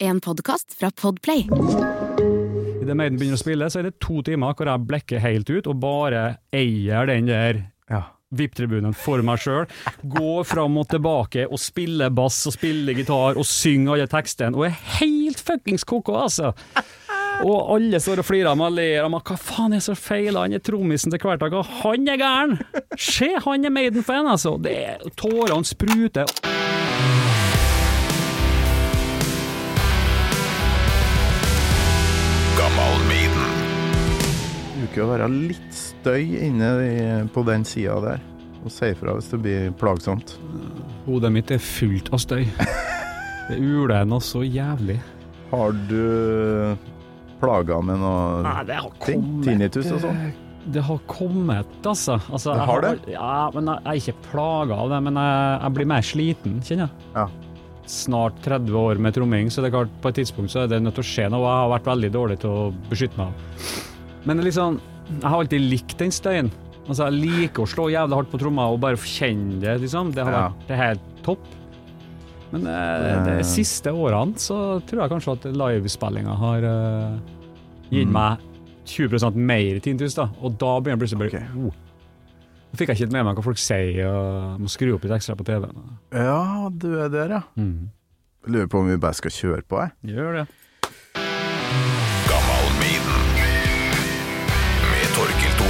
En podkast fra Podplay. Idet Maiden begynner å spille, så er det to timer hvor jeg blekker helt ut og bare eier den der Ja. VIP-tribunen for meg sjøl. Går fram og tilbake og spiller bass og spiller gitar og synger alle tekstene og er helt fuckings ko-ko, altså. Og alle står og flirer av meg og ler av meg. Hva faen er så feil? Han er trommisen til Kvelertak, og han er gæren! Se, han er Maiden-fan, altså! Det er, tårene spruter. Bruker å være litt støy inne på den sida der. Og si ifra hvis det blir plagsomt. Hodet mitt er fullt av støy. Det uler noe så jævlig. Har du plaga med noe Nei, det har ting? kommet Tinnitus og sånn? Det har kommet, altså. altså Det jeg har det? Ja, men jeg, jeg er ikke plaga av det, men jeg, jeg blir mer sliten, kjenner jeg. Ja. Snart 30 år med tromming, så det er klart på et tidspunkt så er det nødt til å skje noe. Jeg har vært veldig dårlig til å beskytte meg. Men liksom, jeg har alltid likt den støyen. Altså, jeg liker å slå jævlig hardt på tromma og bare kjenne det, liksom. Det har Ja. vært helt topp. Men eh, de Eh. siste årene så tror jeg kanskje at livespillinga har eh, gitt Mm. meg 20% mer tintus, da. Og da begynner jeg plutselig bare okay. oh. Nå fikk jeg ikke med meg hva folk sier, og må skru opp litt ekstra på TV-en. Ja, du er der, ja. Mm. Lurer på om vi bare skal kjøre på, jeg. Gjør det.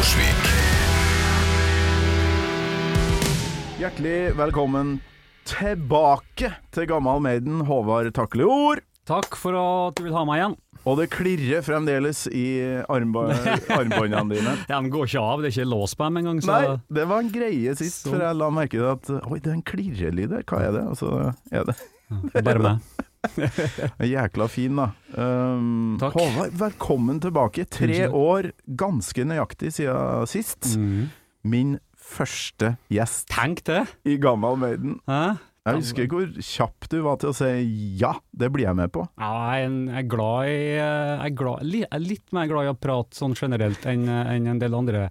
Thorsvik. Hjertelig velkommen tilbake til Gammal Maiden, Håvard Takleord. Takk for at du vil ha meg igjen. Og det klirrer fremdeles i armba armbåndene dine. De går ikke av, det er ikke lås på dem engang. Så Nei, det var en greie sist, Så- for jeg la merke til at Oi, det er en klirrelyd der, hva er det? Og så er det det er bare meg. jækla fin, da. Um, Takk. Håvard, velkommen tilbake. Tre år, ganske nøyaktig siden sist. Mm. Min første gjest Tenk det! i Gammal Maiden. Hæ? Jeg husker hvor kjapp du var til å si ja, det blir jeg med på. Ja, jeg, er jeg er glad i Jeg er, glad, jeg er litt mer glad i å prate sånn generelt enn en, en del andre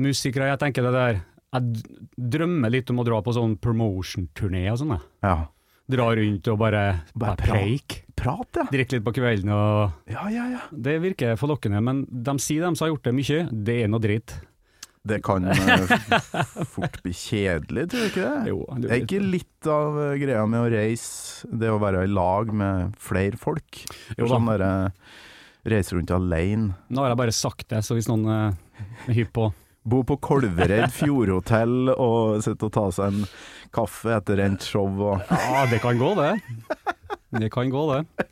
musikere. Jeg tenker det der Jeg drømmer litt om å dra på sånn promotion-turné og sånn. jeg. Ja. Dra rundt og bare, Bare bare preik. Prat, ja. Drikke litt på kvelden og Ja, ja, ja. Det virker forlokkende, men de sier de som har gjort det mye, det er noe dritt. Det kan eh, fort bli kjedelig, tror du ikke det? Jo, Det er ikke litt av eh, greia med å reise, det å være i lag med flere folk? Jo sånn derre reise rundt alene. Nå har jeg bare sagt det, så hvis noen eh, er hypp på Bo på Kolvereid fjordhotell og sitte og ta seg en kaffe etter endt show og Ja, det kan gå, det. Det kan gå, det.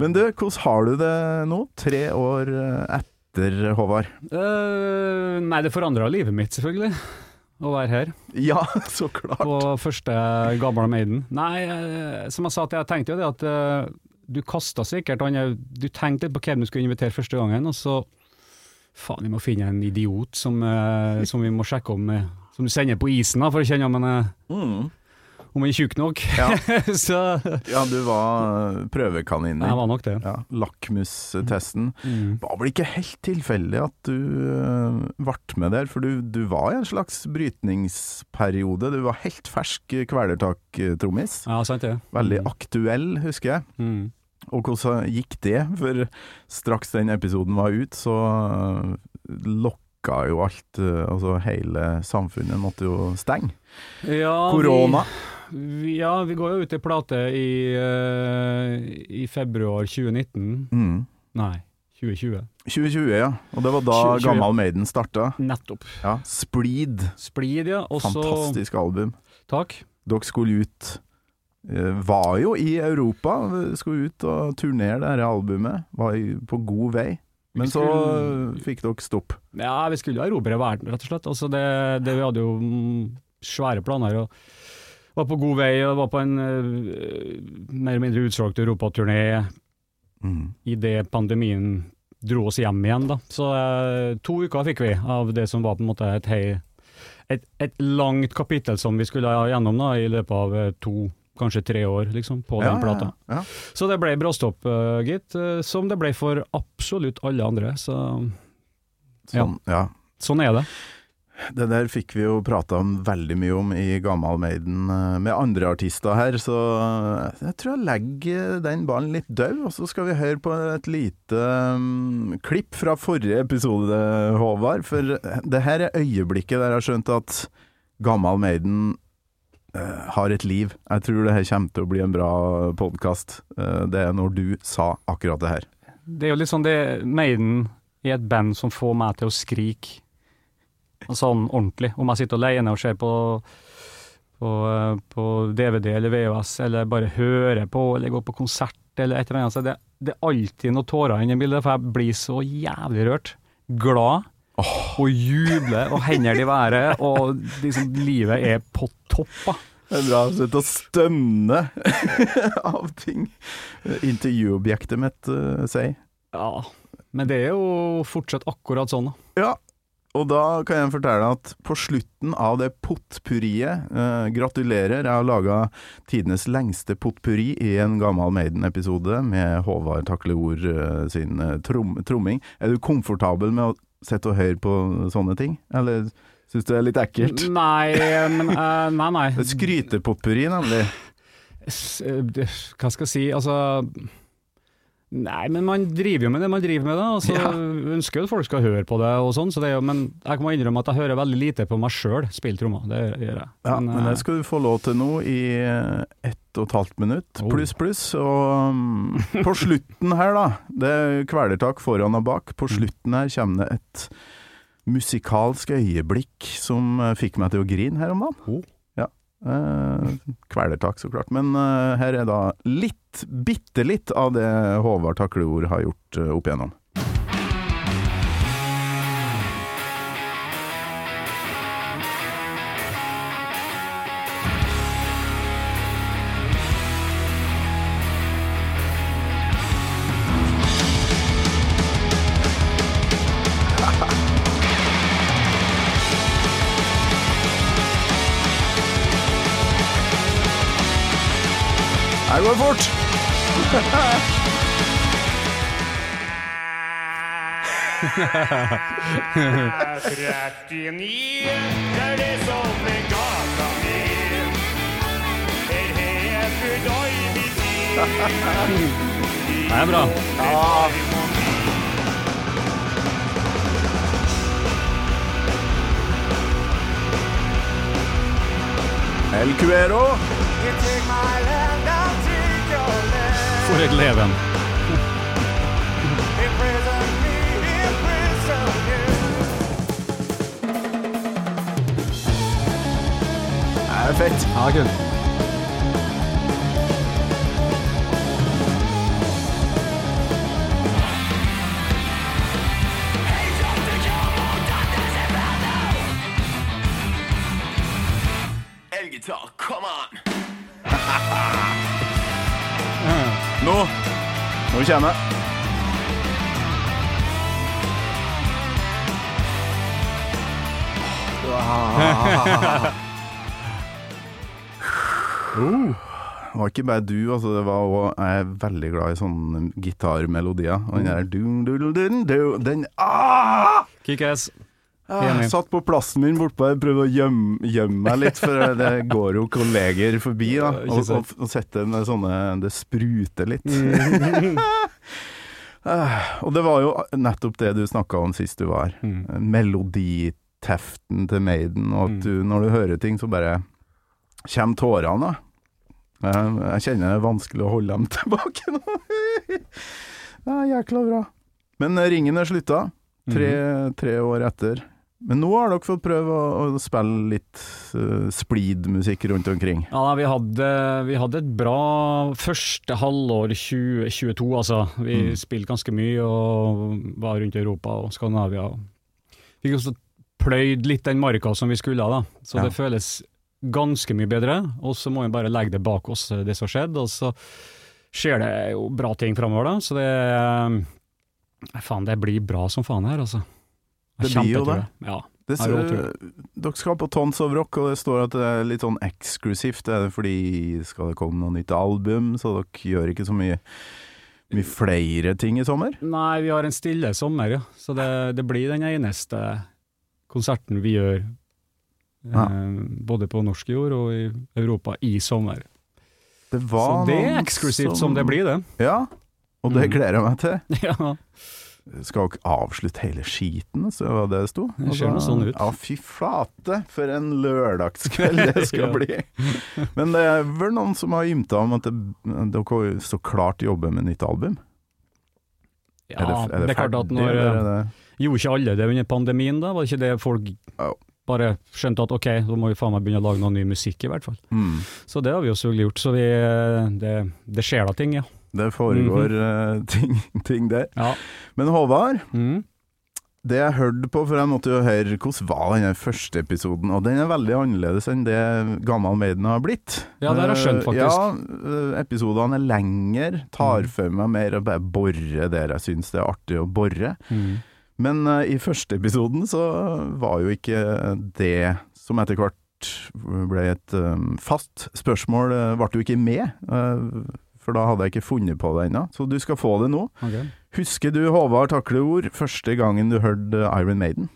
Men du, hvordan har du det nå? Tre år eh, etter, Håvard? Uh, nei, det forandra livet mitt, selvfølgelig. Å være her Ja, så klart. på første Gamle Maiden. Nei, eh, som jeg sa, til jeg tenkte jo det at uh, du kasta sikkert er- Du tenkte litt på hvem du skulle invitere første gangen, og så Faen, vi må finne en idiot som, eh, som vi må sjekke om eh, Som du sender på isen, da, for å kjenne om han er, Mm. om han er tjukk nok. Ja. så Ja, du var eh, prøvekaninen. jeg var nok det. Ja, Lakmustesten. Mm. var vel ikke helt tilfeldig at du uh, ble med der, for du, du var i en slags brytningsperiode. Du var helt fersk kvelertak-trommis. Ja, sant det. Veldig Mm. aktuell, husker jeg. Mm. Og hvordan gikk det? For straks den episoden var ut, så uh, lokka jo alt uh, Altså hele samfunnet måtte jo stenge. Ja, Korona. Vi, ja, vi går jo ut i plate i, eh, i februar 2019. Mm. Nei, 2020. 2020, ja. Og det var da 2020. Gammal Maiden starta. Nettopp. Ja, Spleed. Splid, ja. Også, Fantastisk album. Takk. Dere skulle ut eh, Var jo i Europa, skulle ut og turnere det her albumet. Var på god vei. Men så fikk dere stopp. Ja, vi skulle jo erobre verden, rett og slett. Altså det, det, vi hadde jo mm, svære planer. og var på god vei og var på en eh, mer eller mindre utsolgt europaturné Mm. idet pandemien dro oss hjem igjen. da. Så eh, to uker fikk vi av det som var på en måte et, hei, et, et langt kapittel som vi skulle gjennom da, i løpet av to to, kanskje tre år, liksom, på den plata. Ja, ja. Så det ble bråstopp, uh, gitt. Uh, som det ble for absolutt alle andre. Så Sånn, ja. sånn er det. Det der fikk vi jo prata om veldig mye om i Gammal Maiden eh, med andre artister her, så jeg tror jeg legger den ballen litt død. Og så skal vi høre på et lite um, klipp fra forrige episode, Håvard. For det her er øyeblikket der jeg har skjønt at Gammal Maiden har et liv. Jeg tror det her kommer til å bli en bra podkast. det er når du sa akkurat det her. Det er jo litt sånn det Maiden er et band som får meg til å skrike sånn ordentlig. Om jeg sitter alene og ser på, på, eh, på DVD eller VHS, eller bare hører på, eller går på konsert eller et eller annet. Så det, det er alltid noen tårer inni bildet, for jeg blir så jævlig rørt. Glad. Og jubler og hender i været, og liksom, livet er på topp. da. Det er bra å sitte å stønne av ting intervjuobjektet mitt uh, sier. Ja, men det er jo fortsatt akkurat sånn. da. Ja, og da kan jeg fortelle at på slutten av det potpurriet eh, Gratulerer, jeg har laga tidenes lengste potpurri i en gammel Maiden-episode med Håvard Takleord eh, sin eh, trom, tromming. Er du komfortabel med å sitte og høre på sånne ting, eller syns du det er litt ekkelt? Nei, men uh, Nei, nei. Skrytepopperi, nemlig. Eh, Hva skal jeg si, altså Nei, men man driver jo med det man driver med, da. Og så Ja. ønsker jo at folk skal høre på det og sånn, så det jo, men jeg må innrømme at jeg hører veldig lite på meg sjøl spille trommer. Det gjør jeg. Ja, men men, det skal du få lov til nå i eh, ett og et halvt minutt, Oh. pluss, pluss. Og um, på slutten her, da, det er kvelertak foran og bak, på slutten her kommer det et musikalsk øyeblikk som eh, fikk meg til å grine her om dagen. Oh. Ja. Uh, kvelertak, så klart. Men uh, her er da litt, bitte litt av det Håvard Takleord har gjort eh, opp igjennom. Her går det fort! Det er det som er gata mi. Her har du døgnet tid. Det er bra. El Cuero. You take my hand, I'll take your. For et leven. Det er fett. Ja, kult. Elgitar, Nå kommer det. Det var ikke bare du, altså. Det var også, jeg er veldig glad i sånne gitarmelodier. Og den der dun, dun, dun, dun, Den ah! Kickass. Jeg satt på plassen min bortpå og prøvde å gjemme, gjemme meg litt, for det går jo kolleger forbi. da Og, og, og sette med sånne Det spruter litt. Ah, og det var jo nettopp det du snakka om sist du var. Mm. Meloditeften til Maiden, og at Mm. du, når du hører ting, så bare kommer tårene. da. Jeg, jeg kjenner det er vanskelig å holde dem tilbake nå. det er jækla bra. Men eh, ringen er slutta, tre, Mhm. tre år etter. Men nå har dere fått prøve å, å spille litt uh, splid-musikk rundt omkring. Ja, vi hadde, vi hadde et bra første halvår 2022, altså. Vi Mm. spilte ganske mye og var rundt i Europa og Skandinavia. Vi Fikk også pløyd litt den marka som vi skulle, da. Så Ja. det føles ganske mye bedre. Og så må vi bare legge det bak oss, det som har skjedd. Og så skjer det jo bra ting framover, da. Så det eh, Faen, det blir bra som faen her, altså. Det blir jo det. Ja. Det, har dere skal på Tons of Rock, og det står at det er litt sånn eksklusivt. Er det fordi skal det komme noe nytt album, så dere gjør ikke så mye, mye flere ting i sommer? Nei, vi har en stille sommer, ja. Så det, det blir den eneste konserten vi gjør, Ja. eh, både på norsk jord og i Europa, i sommer. Det Så det er eksklusivt som det blir, det. Ja, og det Mm. gleder jeg meg til. ja. Skal dere avslutte hele skiten, så var det det sto? Det ser noe sånn ut. Ja, fy flate, for en lørdagskveld det skal Ja. bli. Men det er vel noen som har ymta om at dere så klart jobber med nytt album? ja er det, er det er klart at når eh, det Gjorde ikke alle det under pandemien, da? Var det ikke det folk oh. bare skjønte at ok, da må vi faen meg begynne å lage noe ny musikk, i hvert fall. mm, Så det har vi jo selvfølgelig gjort. Så vi, eh, det, det skjer da ting, ja. Det foregår mm -hmm. ting, ting der. ja. Men Håvard, Mm. det jeg hørte på, for jeg måtte jo høre hvordan var den første episoden, og den er veldig annerledes enn det Gammal Maiden har blitt. Ja, det har jeg skjønt, Eh, faktisk. Ja, eh, episodene er lengre, tar Mm. for meg mer å bare bore der jeg syns det er artig å bore. Mm. Men uh, i første episoden så var jo ikke det som etter hvert ble et um, fast spørsmål, uh, ble jo ikke med. eh, for da hadde jeg ikke funnet på det ennå, så du skal få det nå. Okay. Husker du Håvard Takleord første gangen du hørte Iron Maiden?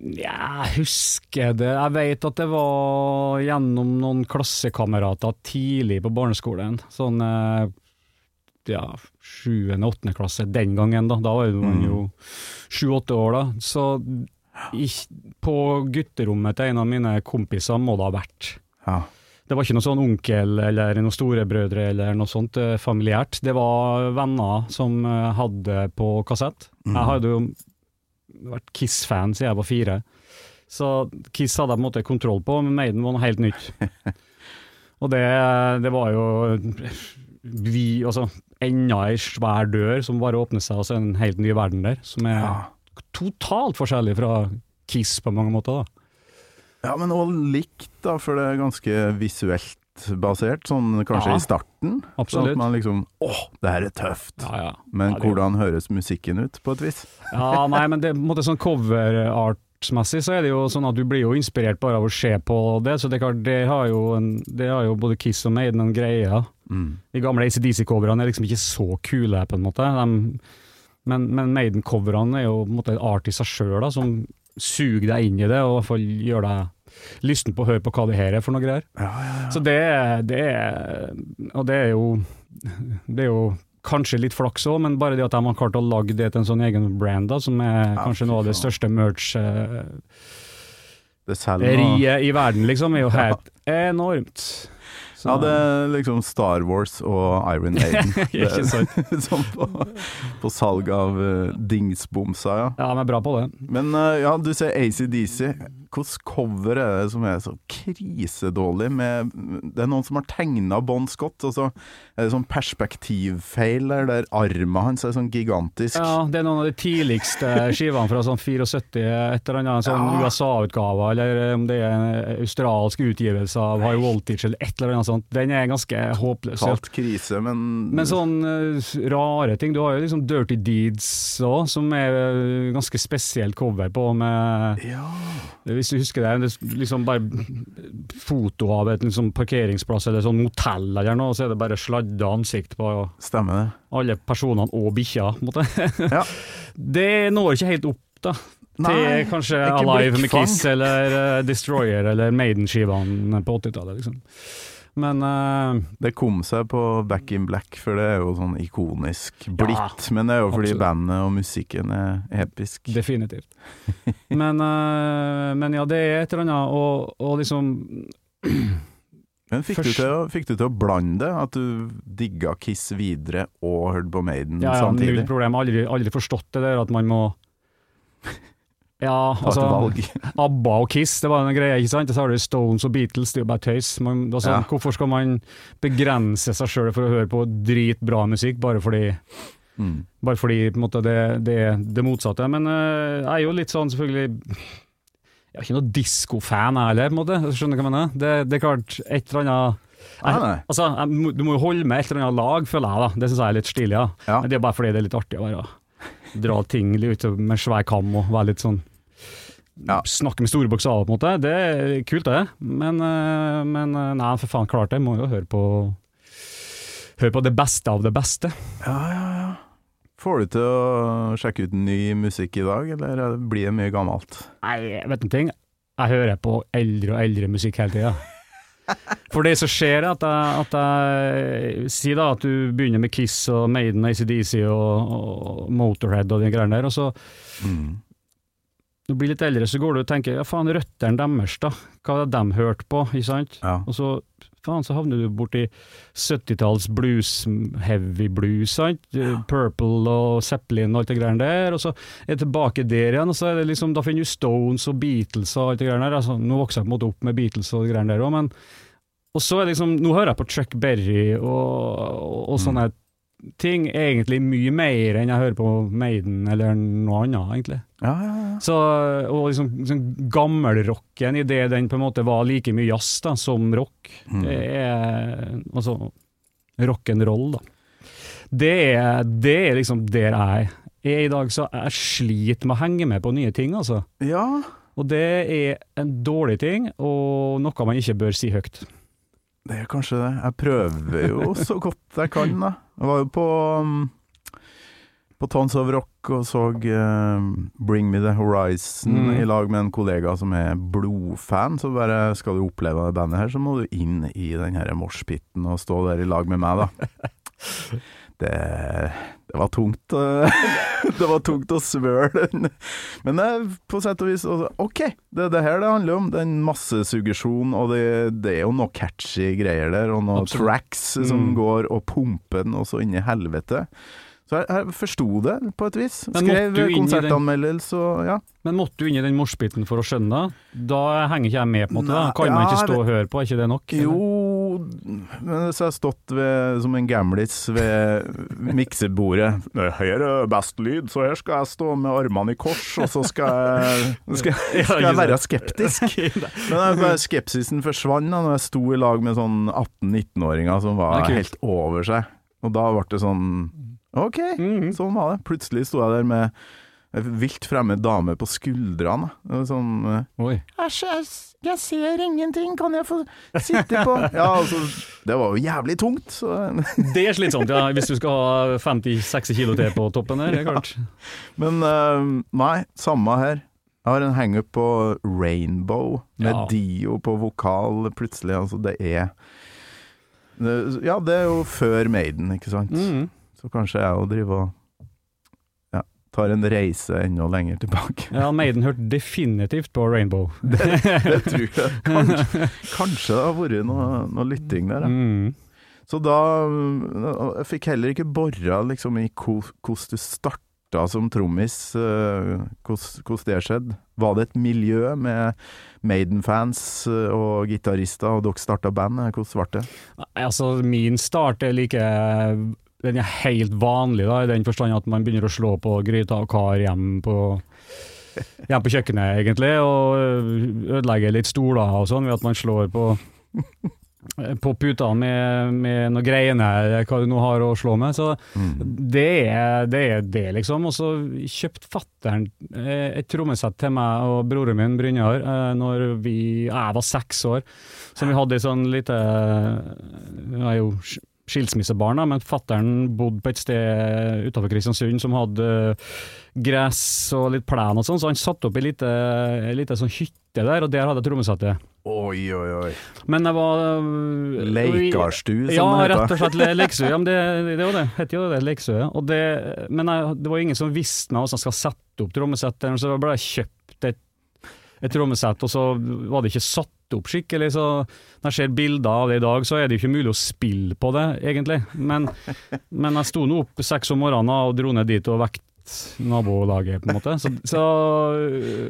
Ja, jeg husker det. Jeg vet at det var gjennom noen klassekamerater tidlig på barneskolen. Sånn eh, ja, sjuende, åttende klasse den gangen, da. Da var man jo sju-åtte år, da. Så i, på gutterommet til en av mine kompiser må det ha vært. Ja. Det var ikke noe sånn onkel eller noen storebrødre eller noe sånt eh, familiært. Det var venner som eh, hadde på kassett. Jeg hadde jo vært Kiss-fan siden jeg var fire. Så Kiss hadde jeg på en måte kontroll på, men Maiden var noe helt nytt. Og det, det var jo vi, altså, enda ei svær dør som bare åpner seg, og så er det en helt ny verden der, som er totalt forskjellig fra Kiss på mange måter. da. Ja, men òg likt, da, for det er ganske visuelt basert, sånn kanskje Ja, i starten. Absolutt. Sånn at man liksom Åh, det her er tøft. Ja, ja. Men hvordan høres musikken ut, på et vis? Ja, nei, men det, på en måte sånn cover-artsmessig så er det jo sånn at du blir jo inspirert bare av å se på det, så det er klart, det har jo, en, det har jo både Kiss og Maiden en greie. Mm. De gamle ACDC-coverne er liksom ikke så kule, på en måte. De, men, men Maiden-coverne er jo på en måte art i seg sjøl, som suger deg inn i det, og i hvert fall gjør deg lysten på å høre på hva det her er for noe greier. Ja, Så det, det er Og det er jo Det er jo kanskje litt flaks òg, men bare det at de har klart å lage det til en sånn egen brand, da, som er Ja, kanskje noe av det største merch-riet Det selger noe. i verden, liksom, er jo helt enormt. Så- Ja, det er liksom Star Wars og Iron Maiden. Ikke sant? sånn på, på salg av uh, dingsbomsa, ja. Ja, de er bra på det. Men uh, ja, du ser ACDC. Hvilket cover er det som er så krisedårlig? Med, det er noen som har tegna Bon Scott, og så er det sånn perspektivfeil der, der armen hans er sånn gigantisk. Ja, det er noen av de tidligste skivene fra sånn 74, et eller annet sånn Ja. USA-utgave, eller om det er en australsk utgivelse av High Voltage eller et eller annet sånt. Den er ganske håpløs. Kalt krise, men, Men sånn eh, rare ting, du har jo liksom Dirty Deeds òg, som er eh, ganske spesielt cover på, med Ja. Hvis du husker det, det liksom bare foto av et liksom parkeringsplass eller sånn motell eller noe, og så er det bare sladda ansikt på Stemmer det. alle personene og bikkja. Ja. Det når ikke helt opp, da. Til kanskje Alive med. Kiss eller uh, Destroyer eller Maiden-skivene på 80-tallet, liksom. Men uh, Det kom seg på Back in Black, for det er jo sånn ikonisk blitt. men det er jo fordi absolutt. bandet og musikken er episk. definitivt. Men, uh, men ja, det er et eller annet, og, og liksom Men fikk, du Først- til å, fikk du til å blande det? At du digga Kiss videre og hørte på Maiden Ja, ja, null problem. Aldri, aldri forstått det der at man må Ja, altså. ABBA og Kiss, det var en greie, ikke sant? Og så har du Stones og Beatles, det er jo bare tøys. Man, altså, Ja. Hvorfor skal man begrense seg sjøl for å høre på dritbra musikk, bare fordi, Mm. bare fordi måte, det, det er det motsatte? Men eh, jeg er jo litt sånn selvfølgelig Jeg er ikke noen diskofan, jeg heller, på en måte. Skjønner du hva jeg mener? Det, det er klart, et eller annet nei. Altså, jeg, Du må jo holde med et eller annet lag, føler jeg. da Det syns jeg er litt stilig. Ja. Ja. Men det er bare fordi det er litt artig å være dra ting ut med svær kam og være litt sånn Ja. Snakke med store bokstaver, på en måte. Det er kult, det. Men, eh, men eh, nei, for faen, klart det. Må jo høre på Høre på det beste av det beste. Ja, ja, ja. Får du til å sjekke ut ny musikk i dag, eller blir det mye gammelt? Nei, vet du en ting? Jeg hører på eldre og eldre musikk hele tida. For det som skjer, er at jeg, at jeg Si da at du begynner med Kiss og Maiden, ACDC og, og Motorhead og de greiene der, og så Mm. Du blir litt eldre, så går du og tenker ja faen, røttene deres, da. Hva har de hørt på, ikke sant? Ja. Og så faen, så havner du borti 70-talls blues, heavy blues, sant? Ja. Purple og Zeppelin og alt det greiene der, og så er det tilbake der igjen, og så er det liksom, da finner du Stones og Beatles og alt det greiene der. Altså, nå vokser jeg på en måte opp med Beatles og det greiene der òg, men Og så er det liksom, nå hører jeg på Chuck Berry og, og, og sånne ting, egentlig mye mer enn jeg hører på Maiden eller noe annet, egentlig. Ja, ja, ja. Så, og liksom, liksom gammelrocken i det den på en måte var like mye jazz da, som rock, Mm. det er altså rock'n'roll, da. Det er, det er liksom der jeg er i dag, så jeg sliter med å henge med på nye ting, altså. ja. Og det er en dårlig ting, og noe man ikke bør si høyt. Det er kanskje det. Jeg prøver jo så godt jeg kan, da. Jeg var jo på um, på Tons of Rock og så uh, Bring Me The Horizon Mm. i lag med en kollega som er blodfan. Så bare skal du oppleve det bandet her, så må du inn i den her moshpiten og stå der i lag med meg, da. Det, det var tungt. eh, det var tungt å svøle. Men eh, på sett og vis altså, OK, det er det her det handler om. Den massesuggesjonen, og det, det er jo noe catchy greier der, og noen Absolutt. tracks som Mm. går og pumper den også inn i helvete. Så jeg, jeg forsto det, på et vis. Skrev konsertanmeldelse og ja. Men måtte du inn i den morsbiten for å skjønne det? Da henger ikke jeg med, på en måte. Da Nei, kan man ikke stå og høre på, er ikke det nok? eller? Jo Men jeg har stått ved, som en gamlis ved miksebordet Her er best lyd, så her skal jeg stå med armene i kors, og så skal jeg, skal, skal jeg være skeptisk. Men jeg, skepsisen forsvant da når jeg sto i lag med sånn 18-19-åringer som var helt over seg. Og da ble det sånn OK, Mhm. sånn var det. Plutselig sto jeg der med en vilt fremmed dame på skuldrene. Sånn eh, Oi. Æsj, jeg, ser ingenting, kan jeg få sitte på Ja, altså, det var jo jævlig tungt, så Det er slitsomt, ja, hvis du skal ha 50-60 kilo til på toppen her, det er klart. Men eh, nei, samme her. Jeg har en hangup på Rainbow, med Ja. Dio på vokal, plutselig. Altså, det er det, Ja, det er jo før Maiden, ikke sant? Mm. Så kanskje jeg òg driver og ja, tar en reise enda lenger tilbake. Ja, Maiden hørte definitivt på Rainbow. Det tror jeg. Kanskje, kanskje det har vært noe, noe lytting der. Mm. Så da Jeg fikk heller ikke bora liksom i hvordan du starta som trommis, eh, hvordan det skjedde. Var det et miljø med Maiden-fans eh, og gitarister, og dere starta band? Hvordan ble det? Altså, min start er like Den er helt vanlig, da, i den forstand at man begynner å slå på gryta og kar hjemme på hjem på kjøkkenet, egentlig, og ødelegger litt stoler og sånn ved at man slår på på putene med, med noe greiene, hva du nå har å slå med. Så det er det, er det liksom. Og så kjøpte fattern eh, et trommesett til meg og broren min Brynjar eh, når vi, jeg var seks år. Som vi hadde i sånn lite Jeg er jo sk- skilsmissebarn, da, men fattern bodde på et sted utenfor Kristiansund som hadde eh, gress og litt plen og sånn, så han satte opp ei lita sånn hytte der, og der hadde jeg trommesettet. Oi, oi, oi. Men det var Leikarstue, som Ja, det heter. rett og slett le- Leksøy. Ja, men det, det var det. Het jo det, det, men jeg, det var ingen som visste meg hvordan jeg skal sette opp trommesettet, så jeg bare kjøpt et, et trommesett, og så var det ikke satt opp skikkelig. Så når jeg ser bilder av det i dag, så er det jo ikke mulig å spille på det, egentlig. Men, men jeg sto nå opp seks om morgenen og dro ned dit og vekket nabolaget, på en måte. Så, så,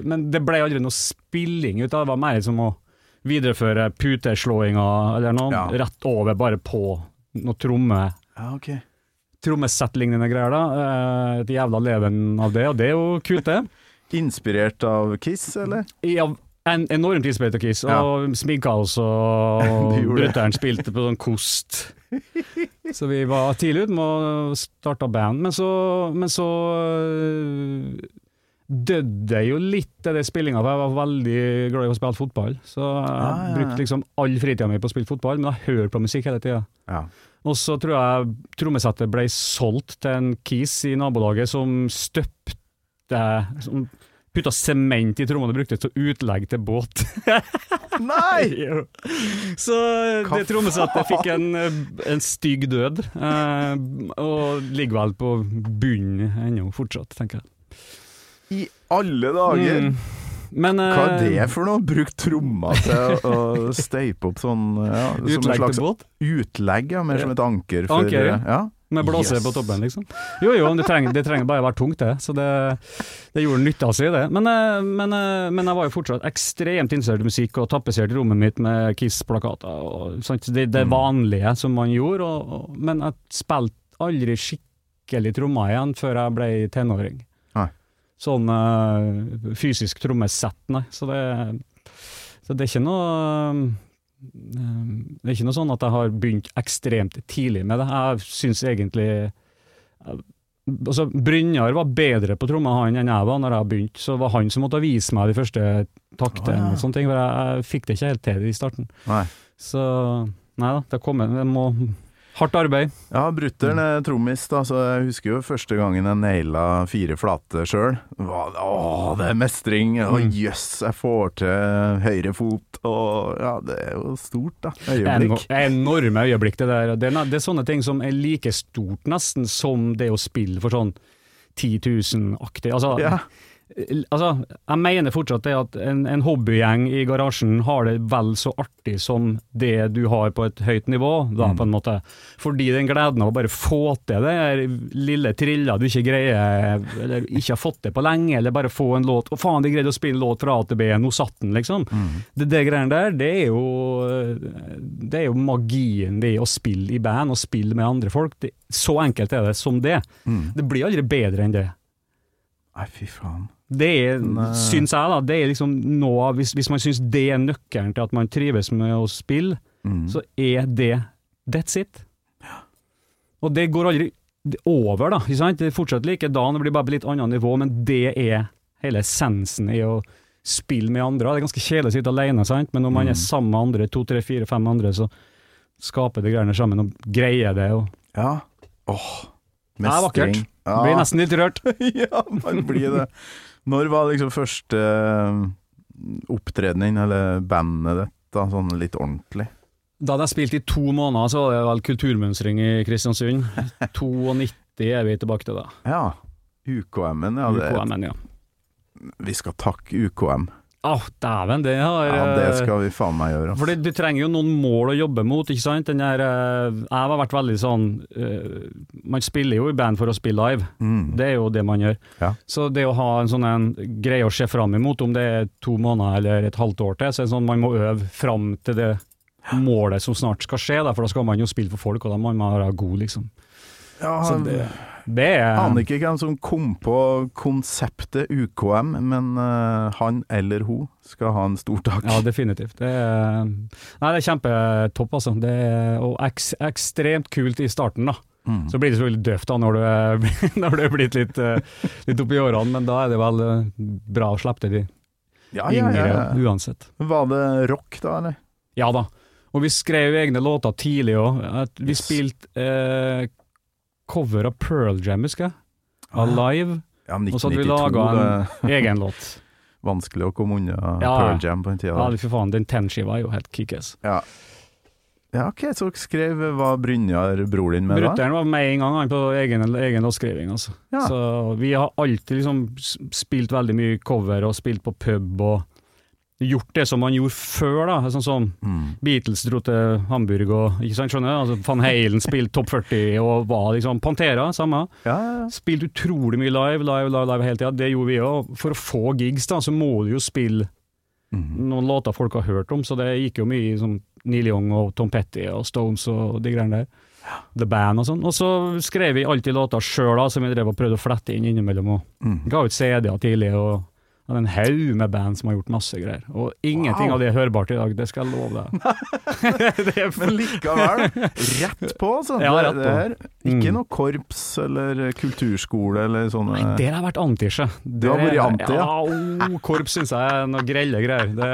men det ble aldri noe spilling ut av det. Det var mer som å videreføre puteslåinga eller noe, Ja. rett over bare på noe tromme Ja, okay. trommesettlignende greier, da. Eh, Et jævla leven av det, og det er jo kult, det. Inspirert av Kiss, eller? Ja, en, enormt inspirert av Kiss, Ja. og også, og brutter'n spilte på sånn kost. Så vi var tidlig ute med å starte band, men så, men så øh, døde jo litt av det spillinga, for jeg var veldig glad i å spille fotball. Så jeg ja, ja. brukte liksom all fritida mi på å spille fotball, men jeg hører på musikk hele tida. Ja. Og så tror jeg trommesettet ble solgt til en kis i nabolaget som støpte som Putta sement i trommene og brukte det til utlegg til båt. Nei! Så Hva det trommesettet fikk en, en stygg død, eh, og ligger vel på bunnen ennå fortsatt, tenker jeg. I alle dager! Mm. Men Hva er eh, det for noe? Bruk tromma til å steipe opp sånn ja, utlegg til båt? utlegg, ja, mer som et anker for Anker, ja. ja. Med blåser Yes. på toppen, liksom. Jo jo, det trenger, det trenger bare være tungt, det. Så det, det gjorde nytta si, det. Men, eh, men, eh, men jeg var jo fortsatt ekstremt interessert i musikk, og tapetserte rommet mitt med Kiss-plakater. og sånt. Det, det vanlige som man gjorde, og, og, men jeg spilte aldri skikkelig trommer igjen før jeg ble tenåring. Nei. Sånn eh, fysisk trommesett, nei. Så det, så det er ikke noe det er ikke noe sånn at jeg har begynt ekstremt tidlig med det. Jeg syns egentlig altså Brynjar var bedre på tromma han enn jeg var når jeg begynte, så det var han som måtte vise meg de første taktene. Å, ja. og sånne ting, for jeg, jeg fikk det ikke helt til i starten. Nei. Så nei da, det kommer det må Hardt arbeid. Ja, brutter'n er trommis, da, så jeg husker jo første gangen jeg naila fire flate sjøl. Å, det er mestring! Å Mm. jøss, jeg får til høyre fot, og ja, det er jo stort, da. Eno- en Enorme øyeblikk, det der. Det er, det er sånne ting som er like stort nesten som det å spille for sånn 10 000-aktig. Altså, Ja. Altså, jeg mener fortsatt det at en, en hobbygjeng i garasjen har det vel så artig som det du har på et høyt nivå, da, på en måte. Fordi den gleden av å bare få til det der lille trilla du ikke greier, eller ikke har fått det på lenge, eller bare få en låt Å, faen, de greide å spille låt fra A til B, nå satt den, liksom. Det, det greiene der, det er jo Det er jo magien ved å spille i band, og spille med andre folk. Det, så enkelt er det som det. Det blir aldri bedre enn det. Nei, fy faen. Det er, syns jeg, da. Det er liksom noe av hvis, hvis man syns det er nøkkelen til at man trives med å spille, Mm. så er det That's it. Og det går aldri over, da. Ikke sant? Det er fortsatt likedan, det blir bare på litt annet nivå, men det er hele essensen i å spille med andre. Det er ganske kjedelig å sitte alene, sant? men når man er sammen med andre, to, tre, fire, fem andre, så skaper det greiene sammen og greier det. Og Ja. Åh. Det er vakkert. Ja. blir nesten litt rørt. ja, man blir det. Når var liksom første opptredenen, eller bandet ditt, da, sånn litt ordentlig? Da hadde jeg spilt i to måneder, så var det vel kulturmønstring i Kristiansund. 92 er vi tilbake til da. Ja. UKM-en, ja. UKM-en, ja. vi skal takke UKM. Åh, dæven, det har Ja, det eh, skal vi faen meg gjøre. Fordi du trenger jo noen mål å jobbe mot, ikke sant? Den der, eh, jeg har vært veldig sånn uh, Man spiller jo i band for å spille live, Mm. det er jo det man gjør. Ja. Så det å ha en sånn en greie å se fram imot, om det er to måneder eller et halvt år til, så er det sånn man må øve fram til det målet som snart skal skje, da, for da skal man jo spille for folk, og da må man være god, liksom. Ja, Så det, det er Aner ikke hvem som kom på konseptet UKM, men uh, han eller hun skal ha en stor takk. Ja, definitivt. Det er, nei, det er kjempetopp, altså. Det er, og eks, ekstremt kult i starten, da. Mm. Så blir det selvfølgelig døvt da når du er, når du er blitt litt, eh, litt oppi årene, men da er det vel eh, bra å slippe til de ja, ja, yngre ja. uansett. Var det rock, da, eller? Ja da. Og vi skrev egne låter tidlig òg. Vi Yes. spilte eh, cover av Pearl Jam, husker jeg. Alive. Ja, men Og så hadde vi 1992, laga en egen låt. vanskelig å komme unna Ja. Pearl Jam på den tida. Ja, fy faen, den Ten-skiva er jo helt kickass. Ja. ja, ok, så dere skrev hva Brynjar bror din med? Brutter'n var med en gang han på egen, egen låtskriving. Altså. Ja. Så vi har alltid liksom spilt veldig mye cover og spilt på pub og gjort det som man gjorde før, da. Sånn som Mm. Beatles dro til Hamburg og ikke sant, skjønner du? Altså, Van Halen spilte topp 40 og var liksom Pantera, samme. Ja, ja, ja. Spilt utrolig mye live, live, live, live hele tida. Det gjorde vi òg. For å få gigs, da, så må du jo spille mm. noen låter folk har hørt om, så det gikk jo mye i sånn Neil Young og Tom Petty og Stones og de greiene der. The Band og sånn. Og så skrev vi alltid låter sjøl, som vi drev og prøvde å flette inn innimellom. Og Mm. ga ut CD-er tidlig. og Det er en haug med band som har gjort masse greier, og ingenting Wow. av det er hørbart i dag, det skal jeg love deg. det Men likevel, rett på, altså. Ja, rett på. det på. Ikke Mm. noe korps eller kulturskole eller sånne Nei, der har jeg vært antisje. Det har vært anti, ja. ja? oh, korps syns jeg er noe grelle greier. Det,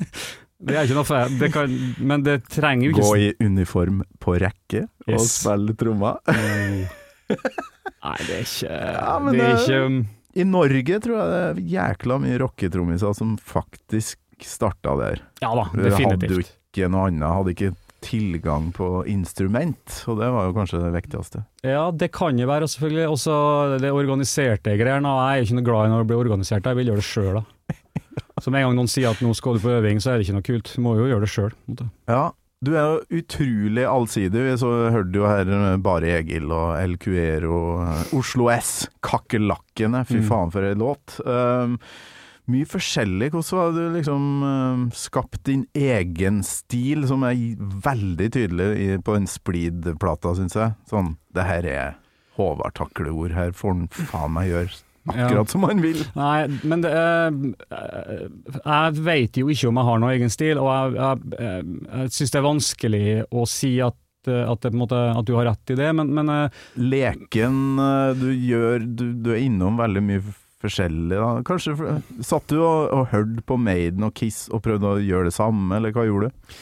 det er ikke noe feil, det kan, Men det trenger jo ikke Gå i uniform på rekke og Yes. spille trommer. Nei, det er ikke Ja, Det er det- ikke um, I Norge tror jeg det er jækla mye rocketrommiser som faktisk starta der. Ja da, definitivt. Hadde jo ikke noe annet, hadde ikke tilgang på instrument, og det var jo kanskje det viktigste. Ja, det kan jo være, selvfølgelig. Også det organiserte greiene. Jeg er ikke noe glad i når det blir organisert, jeg vil gjøre det sjøl, da. Så med en gang noen sier at nå skal du på øving, så er det ikke noe kult. Du må jo gjøre det sjøl. Ja, du er jo utrolig allsidig. Vi så hørte jo her eh, Bare Egil og El Cuero, eh, Oslo S, Kakerlakkene. Fy Mm. faen for ei låt. Um, mye forskjellig. Hvordan har du liksom um, skapt din egen stil, som er veldig tydelig i, på den Splid-plata, syns jeg. Sånn, det her er Håvard takleord, her får han faen meg gjøre akkurat som han vil. Nei, men det er eh, Jeg vet jo ikke om jeg har noen egen stil, og jeg, jeg, jeg, jeg syns det er vanskelig å si at, eh, at, det, måte, at du har rett i det, men, men eh, Leken eh, du gjør du, du er innom veldig mye forskjellig. Da. Kanskje Satt du og, og hørte på Maiden og Kiss og prøvde å gjøre det samme, eller hva gjorde du?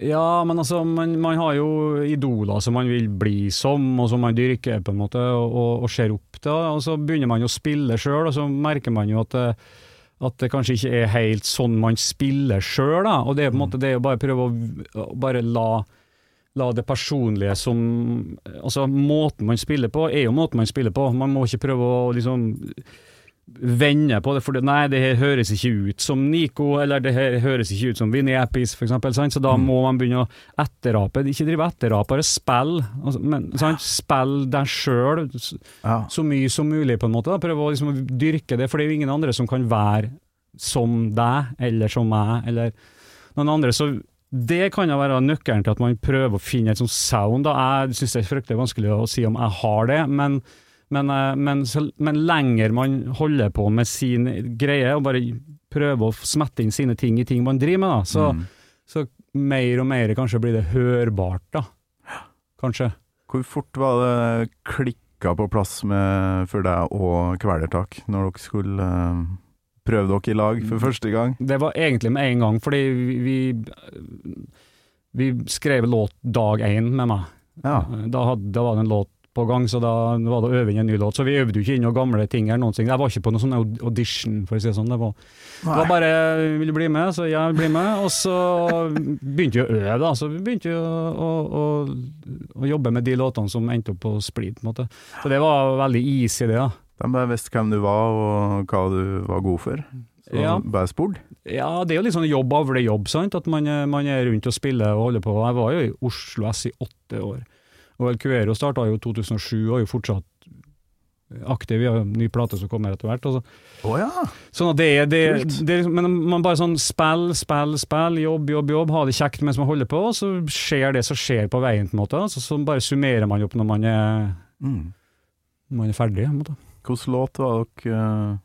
Ja, men altså, man, man har jo idoler som man vil bli som, og som man dyrker på en måte, og, og, og ser opp til. Og så begynner man å spille sjøl, og så merker man jo at det, at det kanskje ikke er helt sånn man spiller sjøl. Og det er på en måte det å bare prøve å bare la, la det personlige som Altså, måten man spiller på, er jo måten man spiller på. Man må ikke prøve å liksom vende på det, for nei, det her høres ikke ut som Nico, eller det her høres ikke ut som Vinnie Appice, for eksempel, sant? så da Mm. må man begynne å etterape. Ikke drive etterap, bare spill. Altså, men, sant? Spill deg sjøl så mye som mulig, på en måte. Da. Prøve å liksom dyrke det, for det er jo ingen andre som kan være som deg, eller som meg, eller noen andre. Så det kan jo være nøkkelen til at man prøver å finne et sånt sound. Da. Jeg syns det er fryktelig vanskelig å si om jeg har det, men, men, eh, men, men lenger man holder på med sin greie, og bare prøver å smette inn sine ting i ting man driver med, da, så, Mm. så mer og mer kanskje blir det hørbart, da. Kanskje. Hvor fort var det klikka på plass med, for deg og Kvelertak, når dere skulle eh, prøve dere i lag for første gang? Det var egentlig med en gang, fordi vi, vi, vi skrev låt dag én med meg. Ja. Da, hadde, da var det en låt på gang, så da var det å øve inn en ny låt. Så vi øvde jo ikke inn noen gamle ting eller noen ting. Jeg var ikke på noen sånn audition, for å si det sånn. Det var, det var bare 'vil du bli med', så jeg blir med. Og så begynte vi å øve, da. Så vi begynte vi å, å, å, å jobbe med de låtene som endte opp på Splid, på en måte. Så det var veldig easy, det. da. De bare visste hvem du var og hva du var god for. Så Ja. bare spurt. Ja, det er jo litt sånn jobb avler jobb, sant? At man, er- man er rundt og spiller og holder på. Jeg var jo i Oslo S i åtte år. Og Cuero starta jo i 2007 og er jo fortsatt aktiv. Vi har en ny plate som kommer etter hvert. Altså. Oh, ja. Sånn at det, er- det, det, er liksom- Men man bare sånn spill, spill, spill, jobb, jobb, jobb, ha det kjekt mens man holder på, og så skjer det som skjer på veien, på en måte. Altså, så bare summerer man opp når man er, Mm. når man er ferdig. På en måte. Hvilken låt var dere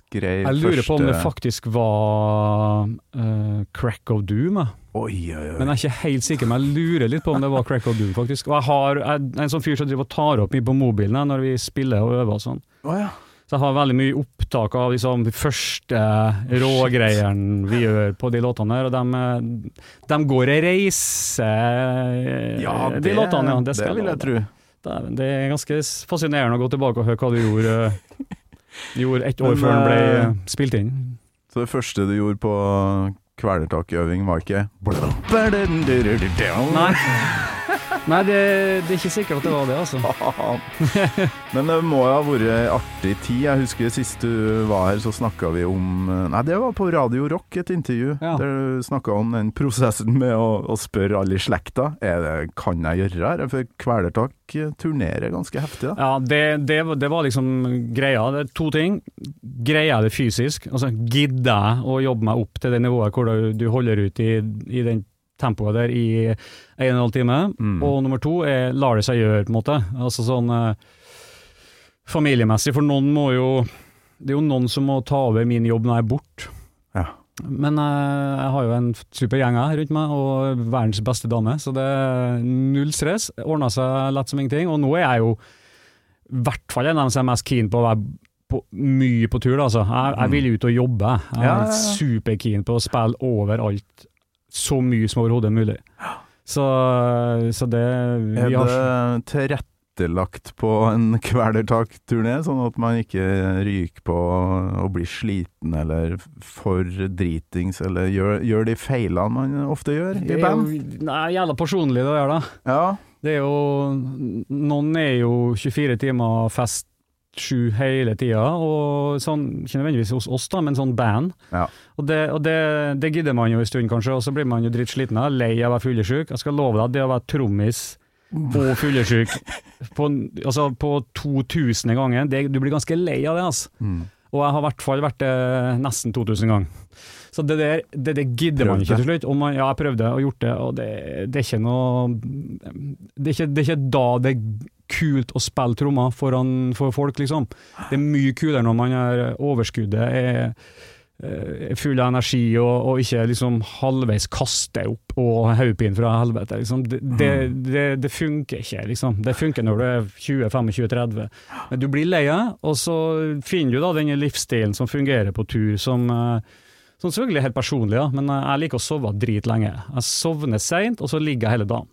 eh, første Jeg lurer på om det faktisk var uh, Crack of Doom. jeg. Oi, oi, oi. Men jeg er ikke helt sikker, men jeg lurer litt på om det var Crack of Doom, faktisk. Og jeg har jeg er en sånn fyr som driver og tar opp mye på mobilen jeg, når vi spiller og øver og sånn. Oh, ja. Så jeg har veldig mye opptak av liksom, de første rågreiene vi gjør på de låtene her, og de, de går ei reise, ja, de låtene. Ja, det, det vil jeg tro. Det er ganske fascinerende å gå tilbake og høre hva du gjorde, gjorde ett år Men, før den ble eh, eh, spilt inn. Så det første du gjorde på kvelertakøving var ikke Nei, Nei det, det er ikke sikkert at det var det, altså. Men det må jo ha vært artig tid. Jeg husker sist du var her, så snakka vi om Nei, det var på Radio Rock, et intervju. Ja. Der du snakka om den prosessen med å, å spørre alle i slekta. Er det, kan jeg gjøre her? For Kvelertak turnerer ganske heftig, da. Ja, det, det, var- det var liksom greia. Det er to ting. Greier jeg det fysisk? Altså, Gidder jeg å jobbe meg opp til det nivået hvor du, du holder ut i, i den tempoet der i en og en halv time? Mm. Og nummer to er lar det seg gjøre, på en måte. Altså sånn eh, familiemessig, for noen må jo det er jo noen som må ta over min jobb når jeg er borte. Ja. Men eh, jeg har jo en super gjeng her rundt meg, og verdens beste dame, så det er null stress. Ordna seg lett som ingenting. Og nå er jeg jo i hvert fall en av dem som er mest keen på å være på, mye på tur. Altså. Jeg, jeg vil ut og jobbe. Jeg er Ja, ja, ja. superkeen på å spille overalt, så mye som overhodet mulig. Så, så det Er vi har, det tilrettelagt på en kvelertak-turné, sånn at man ikke ryker på å bli sliten eller for dritings, eller gjør, gjør de feilene man ofte gjør det i er band? jo nei, jævla personlig det der, da. Ja. Det er jo Noen er jo 24 timer fest sju hele tida, og sånn, ikke nødvendigvis hos oss, da, men sånn band. Ja. Og, det, og det, det gidder man jo en stund, kanskje, og så blir man jo drittsliten av, lei av å være fyllesyk. Jeg skal love deg, det å være trommis og fyllesyk på, altså på 2000 ganger, det, du blir ganske lei av det, altså. Mm. Og jeg har i hvert fall vært det nesten 2000 ganger. Så det der det, det gidder man ikke til slutt. Man, ja, jeg prøvde og gjort det, og det, det er ikke noe det er ikke, det er ikke da det er kult å spille trommer foran for folk, liksom. Det er mye kulere når man er overskuddet er, er full av energi og, og ikke liksom halvveis kaste opp og hodepine fra helvete. Liksom. Det, det, det, det funker ikke, liksom. Det funker når du er 20-25-30. Men du blir lei av, og så finner du da denne livsstilen som fungerer på tur, som eh, som selvfølgelig er helt personlig, ja, men eh, jeg liker å sove dritlenge. Jeg sovner seint, og så ligger jeg hele dagen.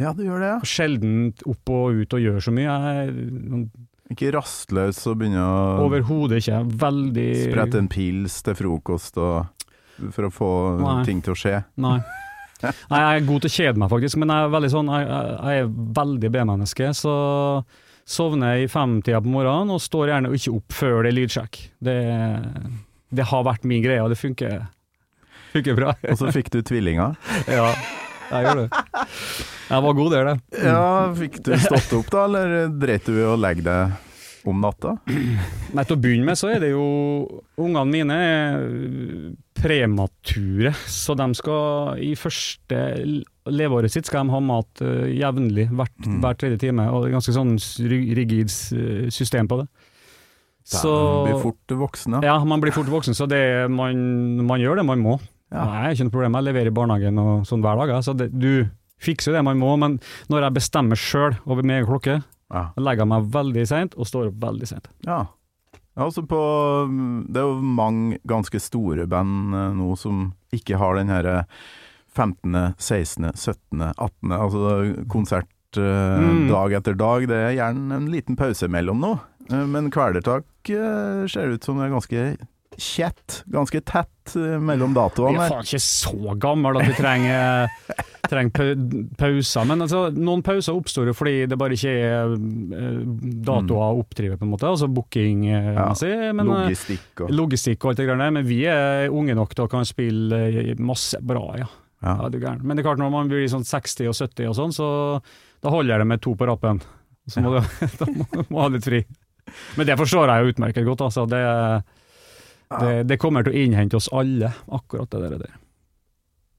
ja, du gjør det, ja. Sjelden opp og ut og gjør så mye. Jeg er Ikke rastløs og begynne å overhodet ikke veldig sprette en pils til frokost og, for å få Nei. ting til å skje. Nei. Nei, jeg er god til å kjede meg, faktisk, men jeg er veldig sånn Jeg, jeg, er veldig B-menneske, så sovner jeg i femtida på morgenen og står gjerne ikke opp før det er lydsjekk. Det, det har vært min greie, og det funker, funker bra. Og så fikk du tvillinger. Ja, jeg gjør det. Jeg var god der, det. Ja, fikk du stått opp da, eller dreit du i å legge deg om natta? Nei, til å begynne med så er det jo Ungene mine er premature, så de skal i første leveåret sitt skal de ha mat eh, jevnlig, hver, Mm. hver tredje time. Og det er ganske sånn rigid system på det. Så man blir fort voksen, ja. Ja, man blir fort voksen, så det, man, man gjør det man må. Ja. Nei, jeg har ikke noe problem, jeg leverer i barnehagen og sånn hver dag. Så det, du fikser jo det man må, men når jeg bestemmer sjøl over min egen klokke, Ja. jeg legger meg veldig seint og står opp veldig seint. Ja. Altså på, det er jo mange ganske store band eh, nå som ikke har den herre 15., 16., 17., 18., altså konsert eh, Mm. dag etter dag. Det er gjerne en liten pause mellom nå. Eh, Men Kvelertak eh, ser ut som det er ganske kjett, ganske tett mellom mellom Vi datoene. er faen ikke så gamle at vi trenger, trenger pauser, men altså, noen pauser oppstår jo fordi det bare ikke er eh, datoer å oppdrive, på en måte, altså booking-messig. men, eh, Logistikk og Logistikk og alt det der, men vi er unge nok til å kan spille eh, masse bra, ja. ja. ja det. Men det er klart, når man blir sånn 60 og 70 og sånn, så da holder det med to på rappen. Så må du da må, må ha litt fri. Men det forstår jeg jo utmerket godt, altså. Det, det, det kommer til å innhente oss alle, akkurat det der. der.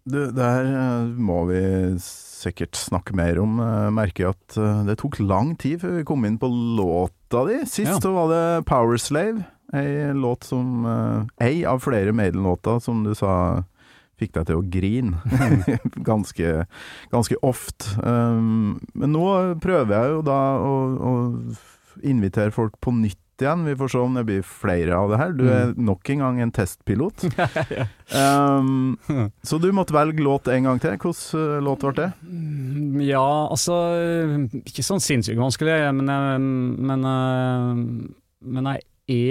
Det her eh, må vi sikkert snakke mer om. Jeg merker at eh, det tok lang tid før vi kom inn på låta di. Sist Ja. så var det Power Slave, ei låt som eh, Ei av flere Maiden-låter som du sa fikk deg til å grine. ganske, ganske ofte. Um, men nå prøver jeg jo da å, å invitere folk på nytt igjen. Vi får se om det blir flere av det her. Du er nok en gang en testpilot. Um, så du måtte velge låt en gang til. Hvilken uh, låt ble det? Mm, Ja, altså Ikke sånn sinnssykt vanskelig, men, jeg- men, jeg- men jeg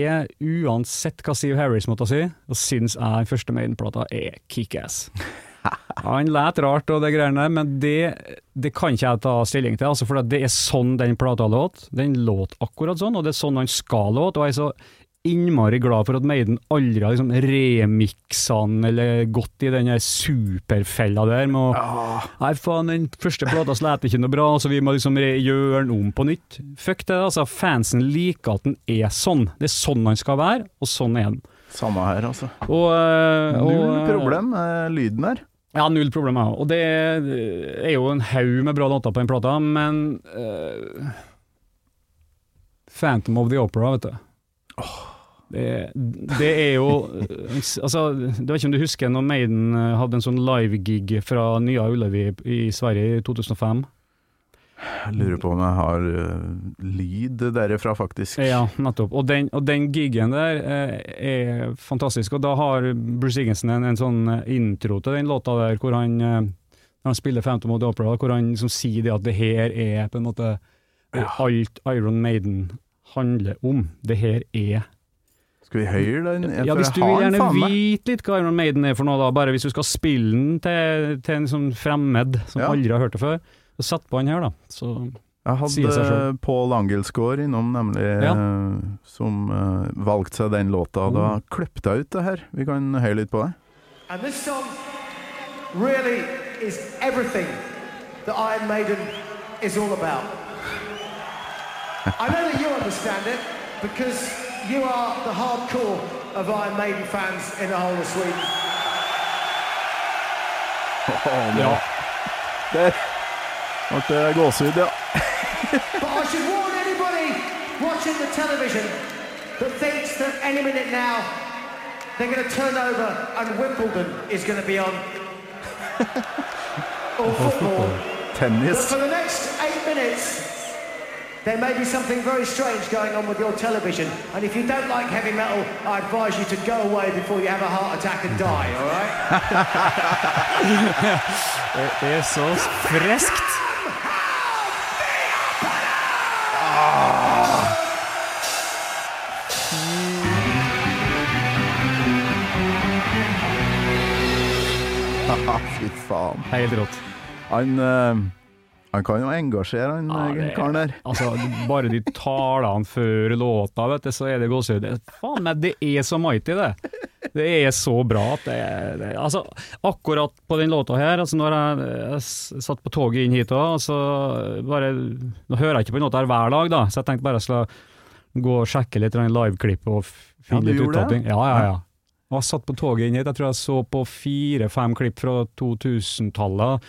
er, uansett hva Steve Harris måtte si, og syns jeg den første Maiden-plata er kickass. Han lät rart og det greiene der, men det, det kan ikke jeg ta stilling til, altså, for det er sånn den plata låt. Den låt akkurat sånn, og det er sånn han skal låte, og jeg er så innmari glad for at Maiden aldri har liksom remiksa den eller gått i den superfella der med å Nei, faen, den første plata slet ikke noe bra, så vi må liksom gjøre den om på nytt. Fuck det, altså. Fansen liker at den er sånn. Det er sånn han skal være, og sånn er den. Samme her, altså. Og, og, Null øh, problem med lyden her. Ja, null problem. Ja. Og det er jo en haug med bra låter på den plata, men uh, Phantom of the Opera, vet du. Det, det er jo eh, Altså, jeg vet ikke om du husker når Maiden eh, hadde en sånn live-gig fra Nya Ullevi i Sverige i 2005? Jeg lurer på om jeg har eh, lyd derifra, faktisk. Ja, nettopp. Og den, og den gigen der eh, er fantastisk. Og da har Bruce Higginson en, en sånn eh, intro til den låta der hvor han når han spiller Phantom of the Opera, hvor han liksom sier det at det her er på en måte alt Iron Maiden handler om. Det her er Skal vi høre den? Ja, Hvis du vil gjerne vite litt hva Iron Maiden er for noe, da, bare hvis du skal spille den til, til en sånn fremmed som Ja. aldri har hørt det før, sett på han her, da. Så Jeg hadde. Pål Angelsgaard innom, nemlig, Ja. som uh, valgte seg den låta. Da Mm. klippet jeg ut det her. Vi kan høre litt på det. And this song really is everything that Iron Maiden is all about. I know that you understand it because you are the hardcore of Iron Maiden fans in the whole of Sweden. ja. Der ble det gåsehud, ja. But I should warn anybody watching the television that thinks that any minute now they're going to turn over and Wimbledon is going to be on. or football. But Tennis. for the next eight minutes, there may be something very strange going on with your television. And if you don't like heavy metal, I advise you to go away before you have a heart attack and die, all right? Det er så friskt. Fy faen. Helt rått. Han, uh, han kan jo engasjere, han Ja, eh, karen der. Altså, bare de talene før låta, vet du, så er det gåsehud. Faen meg, det er så mighty, det. Det er så bra at det er det, Altså, akkurat på den låta her, altså når jeg, jeg satt på toget inn hit òg, så bare Nå hører jeg ikke på den låta her hver dag, da, så jeg tenkte bare jeg skulle gå og sjekke litt liveklipp og finne Ja, litt det? Ja, ja, ja. Og jeg satt på toget inn hit, jeg tror jeg så på fire-fem klipp fra 2000-tallet.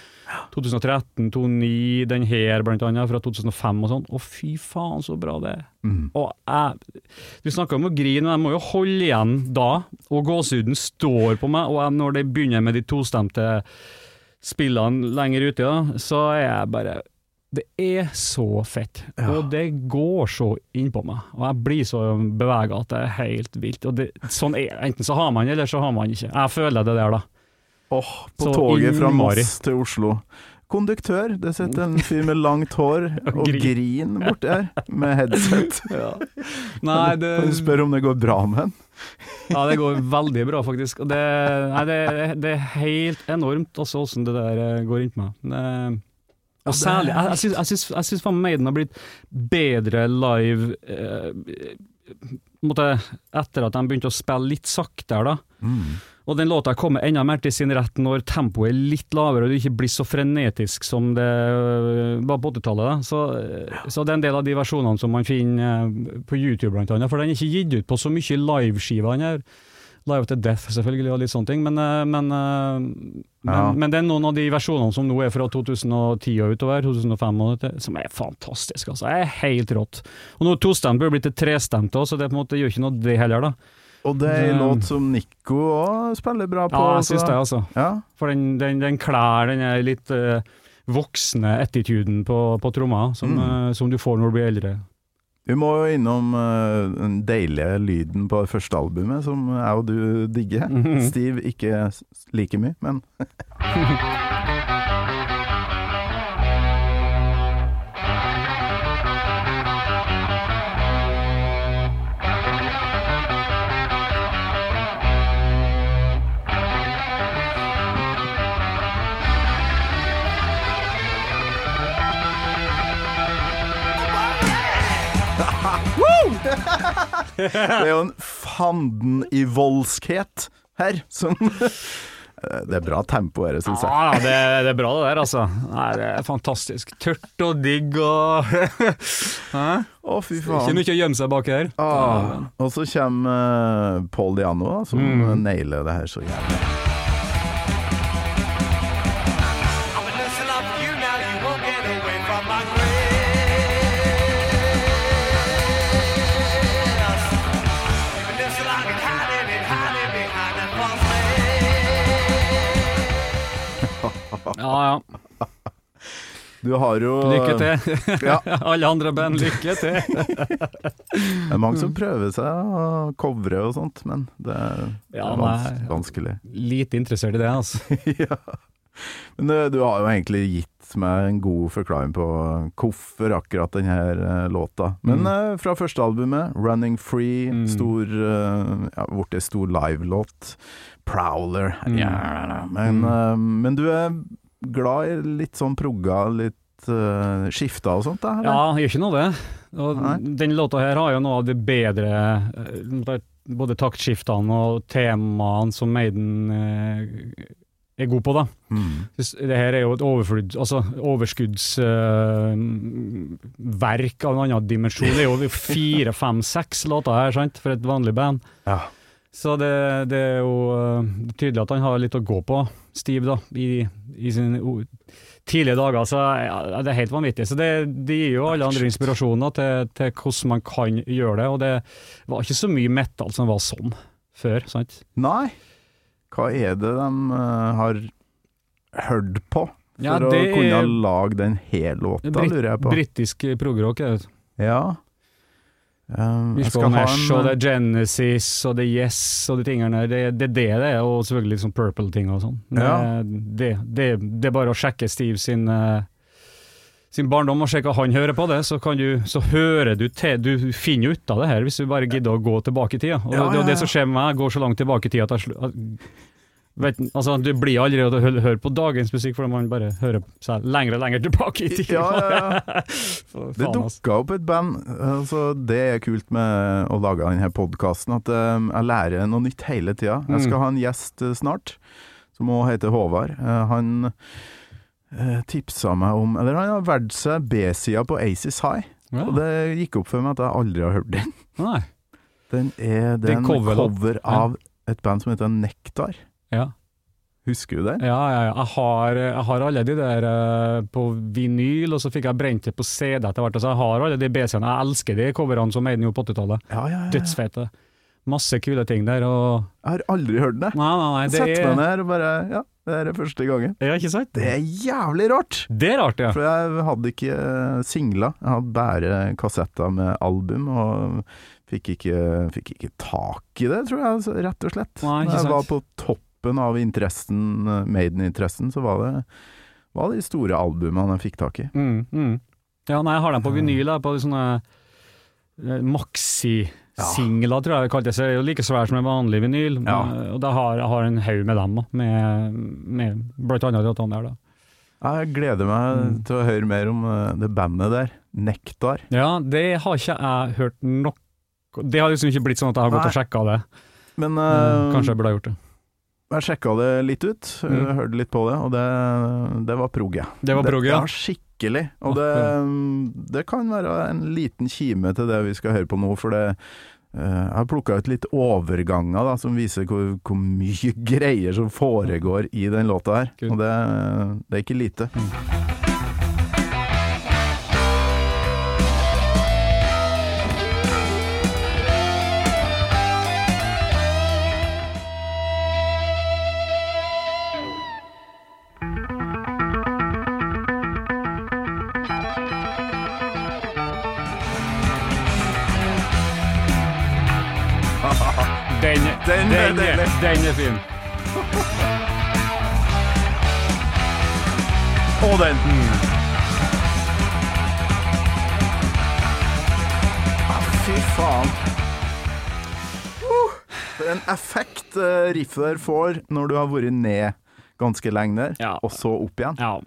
2013, 2009, den her blant annet, fra 2005 og sånn. Å fy faen, så bra det er. Mm. Og jeg, du snakker om å grine, men jeg må jo holde igjen da, og gåsehuden står på meg, og jeg, når det begynner med de tostemte spillene lenger ute, så er jeg bare Det er så fett, og det går så innpå meg, og jeg blir så bevega at det er helt vilt. Og det, sånn er det. Enten så har man, eller så har man ikke. Jeg føler det der, da. Åh, på Så toget fra. Moss til Oslo. Konduktør, det sitter en fyr med langt hår og Grin. grin borti her, med headset. Nei, det, Kan du spørre om det går bra med han? Ja, det går veldig bra, faktisk. Det, nei, det, det er helt enormt også åssen det der eh, går på meg. Og særlig Jeg, jeg syns- faen Maiden har blitt bedre live eh, etter at de begynte å spille litt saktere, da. Og den låta kommer enda mer til sin rett når tempoet er litt lavere og det ikke blir så frenetisk som det øh, var på 80-tallet. da. Så, så det er en del av de versjonene som man finner øh, på YouTube blant annet, for den er ikke gitt ut på så mye liveskiver. Den her. Live to Death selvfølgelig, og litt sånne ting, men, men, øh, men, Ja. men det er noen av de versjonene som nå er fra 2010 og utover, 2005, og dette, som er fantastiske. Altså. Det er helt rått. Og nå er tostemt blitt til trestemt òg, så det måte gjør ikke noe det heller, da. Og det er en låt som Nico òg spiller bra på. Ja, jeg syns det, altså. Ja. For den, den, den klær den er litt uh, voksne attituden på, på tromma, som, Mm. uh, som du får når du blir eldre. Vi må jo innom uh, den deilige lyden på det første albumet, som jeg og du digger. Mhm. Steve ikke like mye, men det er jo en fanden i voldskhet her, som Det er bra tempo her, syns jeg. Ja, det, det er bra det der, altså. Nei, det er fantastisk. Tørt og digg og Hæ? Å, fy Ikke faen. mye å gjemme seg bak her. Ah, og så kommer uh, Paul Diano, som Mm. nailer det her så jævlig. Du har jo Lykke til. Ja, Alle andre band, lykke til. det er mange som prøver seg å covre og sånt, men det er, det Ja, er vans nei. vanskelig. Lite interessert i det, altså. ja. Men eh, du har jo egentlig gitt meg en god forklaring på hvorfor akkurat denne eh, låta. Men Mm. eh, fra første albumet, 'Running Free', Mm. stor ja, Blitt stor livelåt. 'Prowler'. Mm. Ja, men, Mm. eh, men du er glad i litt sånn progga, litt uh, skifta og sånt? da? Ja, Ja, gjør ikke noe det. Og Nei. den låta her har jo noe av det bedre eh, Både taktskiftene og temaene som Maiden uh, er god på, da. Mm. Det her er jo et overflod, altså overskuddsverk av en annen dimensjon. Det er jo fire, fem, seks låter her, sant, for et vanlig band. Ja. Så det, det er jo eh, tydelig at han har litt å gå på, Steve, da, i, i sine tidlige dager. Så ja, det er helt vanvittig. Så det, det gir jo alle andre inspirasjoner til, til hvordan man kan gjøre det. Og det var ikke så mye metal som var sånn før, sant. Nei, hva er det de eh, har hørt på for Ja, å kunne lage den hele låta, lurer jeg på. britisk progrock. er det. Ja. Um, skal ha Ash, og det er Genesis, og det er Yes, og de tingene der. Det, det er det det er, og selvfølgelig sånn Purple-ting og sånn. Det, Ja. det, det, det er bare å sjekke Steve sin, eh, sin barndom og sjekke han hører på det, så, kan du, så hører du til Du finner ut av det her, hvis du bare gidder å gå tilbake i tida. Og Ja, det, det, ja, det ja. som skjer med meg, går så langt tilbake i tida at jeg Vet, altså, du blir aldri å høre på dagens musikk, fordi man bare hører seg lenger og lenger tilbake i tid. Ja, ja, ja. Det dukka opp et band, altså det er kult med å lage denne podkasten, at um, jeg lærer noe nytt hele tida. Jeg skal Mm. ha en gjest eh, snart, som også heter Håvard. Eh, han uh, tipsa meg om Eller han har valgt seg B-sida på Aces High, og det gikk opp for meg at jeg aldri har hørt den. Nei. Den er, den, er er cover, cover av et band som heter Nektar. Ja. Husker du det? Ja, ja, ja. Jeg har, jeg har alle de der uh, på vinyl, og så fikk jeg brent det på CD etter hvert. Altså, jeg har alle de BC-ene. Jeg elsker de coverne som Maiden gjorde på 80-tallet. Ja, ja, ja. Dødsfete. Masse kule ting der. Og Jeg har aldri hørt det. Nei, nei, nei. Det Sett meg ned og bare Ja, det er første gangen. ja, ikke sant? Det er jævlig rart! Det er rart, ja. For jeg hadde ikke eh, singler, jeg hadde bare kassetter med album, og fikk ikke, fikk ikke tak i det, tror jeg, altså, rett og slett. Nei, ikke sant. jeg var på toppen av interessen, eh, Maiden-interessen, så var det var de store albumene jeg fikk tak i. Mm, mm. Ja, nei, jeg har dem på vinyl, jeg, på de sånne eh, maxi-singler, tror jeg det kalles. Det er jo like svært som en vanlig vinyl. Ja. Eh, Og da har, jeg har en haug med dem, med, med blant annet de der. da. Jeg gleder meg Mm. til å høre mer om eh, det bandet der, Nektar. Ja, det har ikke jeg hørt nok Det har liksom ikke blitt sånn at jeg har gått og sjekka det. Men Eh, eh, Kanskje jeg burde ha gjort det. Jeg sjekka det litt ut, eh, Mm. hørte litt på det, og det, det var prog, ja. Det var prog, ja. Skikkelig. Og det, det kan være en liten kime til det vi skal høre på nå, for det eh, Jeg har plukka ut litt overganger da, som viser hvor, hvor mye greier som foregår i den låta her. Kult. Og det, det er ikke lite. Den, den er fin. Og den! Ah, fy faen. Uh, for en effekt uh, riffet der får når du har vært ned ganske lenge der, Ja. og så opp igjen. Ja,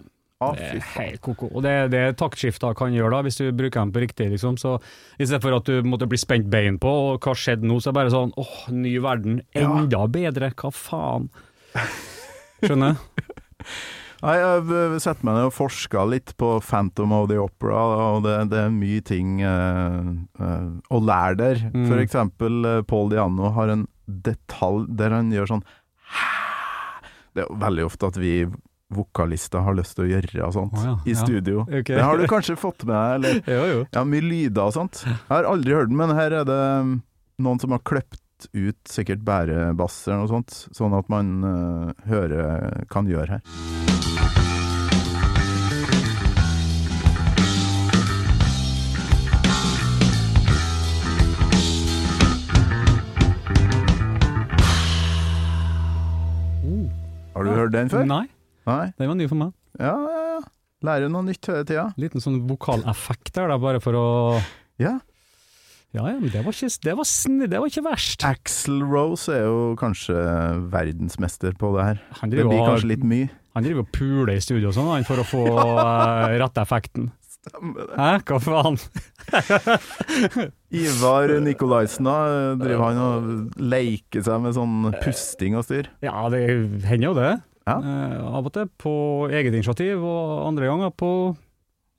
Ah, det er helt koko. Og det, det taktskifter kan gjøre, da, hvis du bruker dem på riktig, liksom. Så i stedet for at du måtte bli spent bein på, og hva skjedde nå, så er det bare sånn åh, ny verden, enda bedre, hva faen? Skjønner? Nei, Jeg har sett meg ned og forsker litt på Phantom of the Opera, og det, det er mye ting eh, eh, å lære der. Mm. For eksempel eh, Paul Diano har en detalj der han gjør sånn Det er veldig ofte at vi vokalister har lyst til å gjøre og sånt, oh, ja. i studio. Ja. Okay. Det har du kanskje fått med deg? Ja, mye lyder og sånt. Jeg har aldri hørt den, men her er det um, noen som har kløpt ut sikkert bærebass eller noe sånt, sånn at man uh, hører uh, kan gjøre her. Oh. Har du hørt den før? Nei. Nei? den var ny for meg. Ja, ja, ja. Lærer noe nytt hele tida. Liten sånn vokaleffekt der, da, bare for å Ja. Ja ja, men det var ikke, det var snill, det var ikke verst. Axel Rose er jo kanskje verdensmester på det her. Han Det blir kanskje litt mye. Han driver og puler i studio og sånn, for å få uh, rette effekten. Hæ, hva faen? Ivar Nikolaisen, da, driver han og leker seg med sånn pusting og styr? Ja, det hender jo det. Ja. Eh, av og til på eget initiativ, og andre ganger på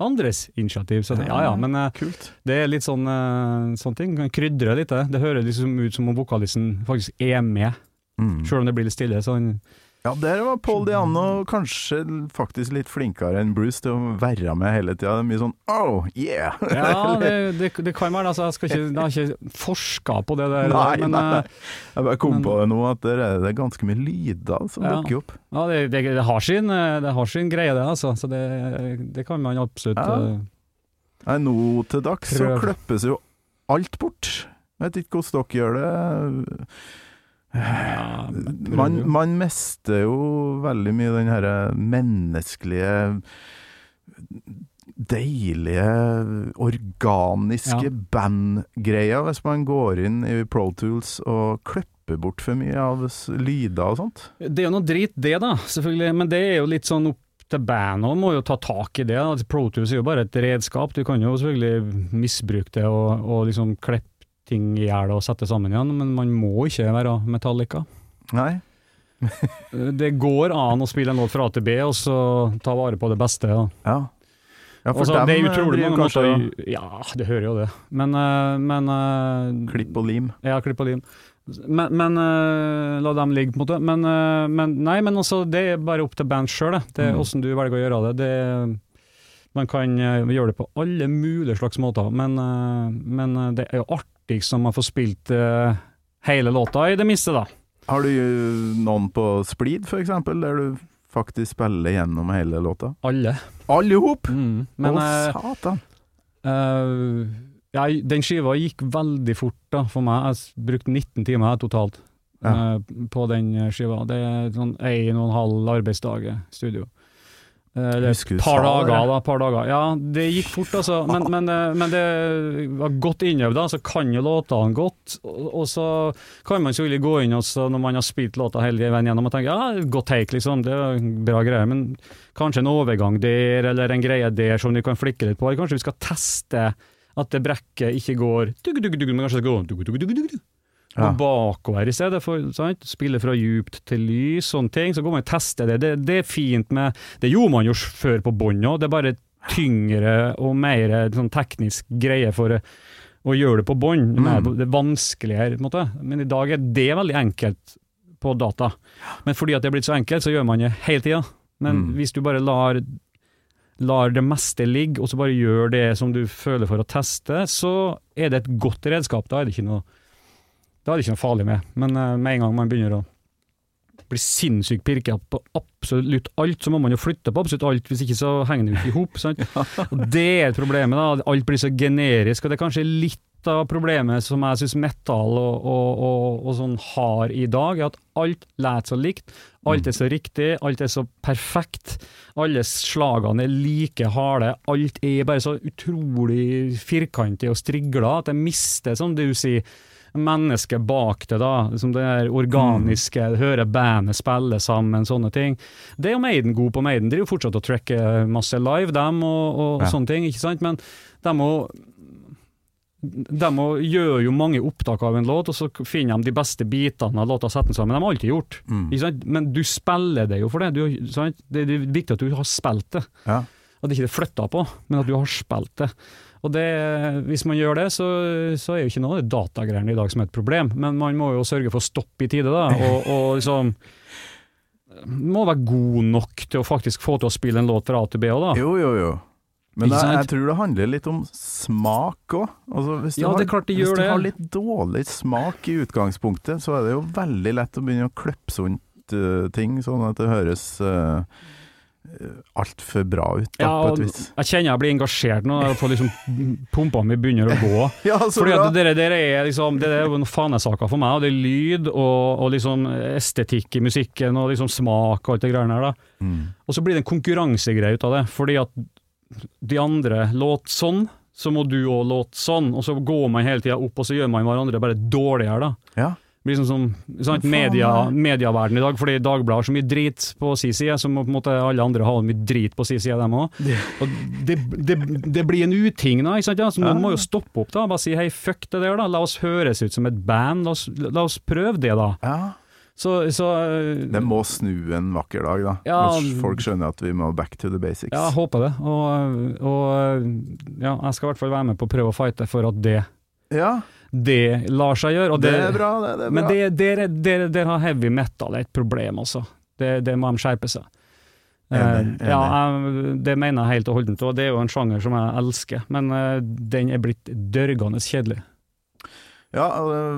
andres initiativ. Så ja ja, men eh, Kult. det er litt sånn uh, sånne ting. Kan krydre litt. Det Det høres liksom ut som om vokalisten faktisk er med, Mm. sjøl om det blir litt stille. Så han Ja, der var Paul Diano kanskje faktisk litt flinkere enn Bruce til å være med hele tida. Det mye sånn oh, yeah! Ja, det, det, det kan være. Altså, jeg, skal ikke, jeg har ikke forska på det der. Nei, men, nei, eh, Jeg bare kom men- på det nå, at der er det ganske mye lyder som Ja. dukker opp. Ja, det, det, det, har sin, eh, det har sin greie, det, altså. Så det, det kan man absolutt Ja. eh, Nei, nå til dags så klippes jo alt bort. Jeg Vet ikke hvordan dere gjør det. Ja, Man, man mister jo veldig mye den herre menneskelige Deilige, organiske Ja. bandgreia hvis man går inn i Pro Tools og klipper bort for mye av lyder og sånt. Det er jo noe drit det, da, selvfølgelig. Men det er jo litt sånn opp til bandet må jo ta tak i det. Altså, Pro Tools er jo bare et redskap. Du kan jo selvfølgelig misbruke det og, og liksom klippe ting i hjel og sette sammen igjen, men man må ikke være Metallica. Nei? Det går an å spille en låt fra A til B, og så ta vare på det beste. Ja. Ja. ja for Altså, dem det er eh, utrolig mange måter Ja, det hører jo det. Men, eh, men eh, Klipp og lim. Ja, klipp og lim. Men, men eh, la dem ligge, på en måte. Men, eh, men nei, men også, det er bare opp til band sjøl, det. er Mm. Du velger å gjøre det. det man kan eh, gjøre det på alle mulige slags måter, men, eh, men eh, det er jo artigst når man får spilt eh, hele låta, i det minste, da. Har du eh, noen på Splid, for eksempel, der du faktisk spiller gjennom hele låta? Alle. Alle hop! Mm. Men Å, eh, satan! eh, ja, den skiva gikk veldig fort da, for meg. Jeg brukte 19 timer totalt Ja. eh, på den skiva. Det er sånn en og en halv arbeidsdag i studio. Eh, Eller et par dager, da. Par dager. Ja, det gikk fort, altså. Men, men, eh, men det var godt innøvd, da. Så kan jo låtene godt. Og, så kan man selvfølgelig gå inn også, når man har spilt låta hele veien gjennom og tenke ja, godt take, liksom. Det er bra greie. Men kanskje en overgang der, eller en greie der som du kan flikke litt på. Kanskje vi skal teste at det brekket ikke går dugg, dugg, dugg, men kanskje det går dugg, dugg, dugg, dugg. Ja. Bakover i stedet for sant? Spille fra djupt til lys, sånne ting. Så går man og tester det. det. Det er fint med Det gjorde man jo før på bånn òg, det er bare tyngre og mer sånn teknisk greie for å gjøre det på bånd. Mm. Det er vanskeligere, på en måte. Men i dag er det veldig enkelt på data. Men fordi at det er blitt så enkelt, så gjør man det hele tida. Men Mm. hvis du bare lar lar det meste ligge, og så bare gjør det som du føler for å teste, så er det et godt redskap. Da er det ikke noe, da er det ikke noe farlig med. Men eh, med en gang man begynner å bli sinnssykt pirka på absolutt alt, så må man jo flytte på absolutt alt, hvis ikke så henger det jo ikke i hop. sant? Det er problemet, da. Alt blir så generisk, og det er kanskje litt av problemet som jeg syns metal og, og, og, og sånn har i dag, er at alt lærer så likt. Alt er så riktig, alt er så perfekt. Alle slagene er like harde. Alt er bare så utrolig firkantig og strigla at jeg mister, som du sier, mennesket bak det, da. Liksom det er organiske, høre bandet spille sammen, sånne ting. Det er jo Maiden god på. Maiden driver jo fortsatt og trekker masse live, dem og, og, og Ja. sånne ting, ikke sant. Men de må de gjør jo mange opptak av en låt, og så finner de de beste bitene av låta og setter den sammen. De har alltid gjort. Mm. Men du spiller det jo for det. Du? Det det er viktig at du har spilt det. Ja. At det ikke er flytta på, men at du har spilt det. Og det, Hvis man gjør det, så, så er jo ikke noe av det datagreiene i dag som er et problem. Men man må jo sørge for å stoppe i tide, da. Og, og liksom Må være god nok til å faktisk få til å spille en låt fra A til B òg, da. Jo, jo, jo. Men jeg, jeg tror det handler litt om smak òg. Altså, hvis du, Ja, har, det klart det hvis du har litt dårlig smak i utgangspunktet, så er det jo veldig lett å begynne å kløpse rundt uh, ting, sånn at det høres eh, altfor bra ut, da, Ja, på et vis. jeg kjenner jeg blir engasjert nå, får liksom pumpene mine begynner å gå. Ja, Fordi bra! at det, der er liksom, det er noen fanesaker for meg, og det er lyd og, og liksom estetikk i musikken og liksom smak og alt det greiene her. da. Mm. Og så blir det en konkurransegreie ut av det, fordi at de andre låter sånn, så må du òg låte sånn, og så går man hele tida opp, og så gjør man hverandre bare dårligere, da. Ja. Blir sånn som sant, media, medieverdenen i dag, fordi Dagbladet har så mye drit på sin side, så må på en måte alle andre ha mye drit på sin side, dem òg. Det, det, det blir en uting, da. Ikke sant? Ja, så man må jo stoppe opp da, bare si hei, fuck det der, da. La oss høres ut som et band, la oss, la oss prøve det, da. ja. Så, så Det må snu en vakker dag, da. Ja. Når folk skjønner at vi må back to the basics. Ja, jeg håper det. Og, og ja, jeg skal i hvert fall være med på å prøve å fighte for at det, Ja, det lar seg gjøre. Og det er bra, det. det er bra. Men det, der, der, der har heavy metal et problem, altså. Det, det må de skjerpe seg. Eh, Enig, enig. ja, jeg, det mener jeg helt og holdent, og det er jo en sjanger som jeg elsker, men eh, den er blitt dørgende kjedelig. Ja,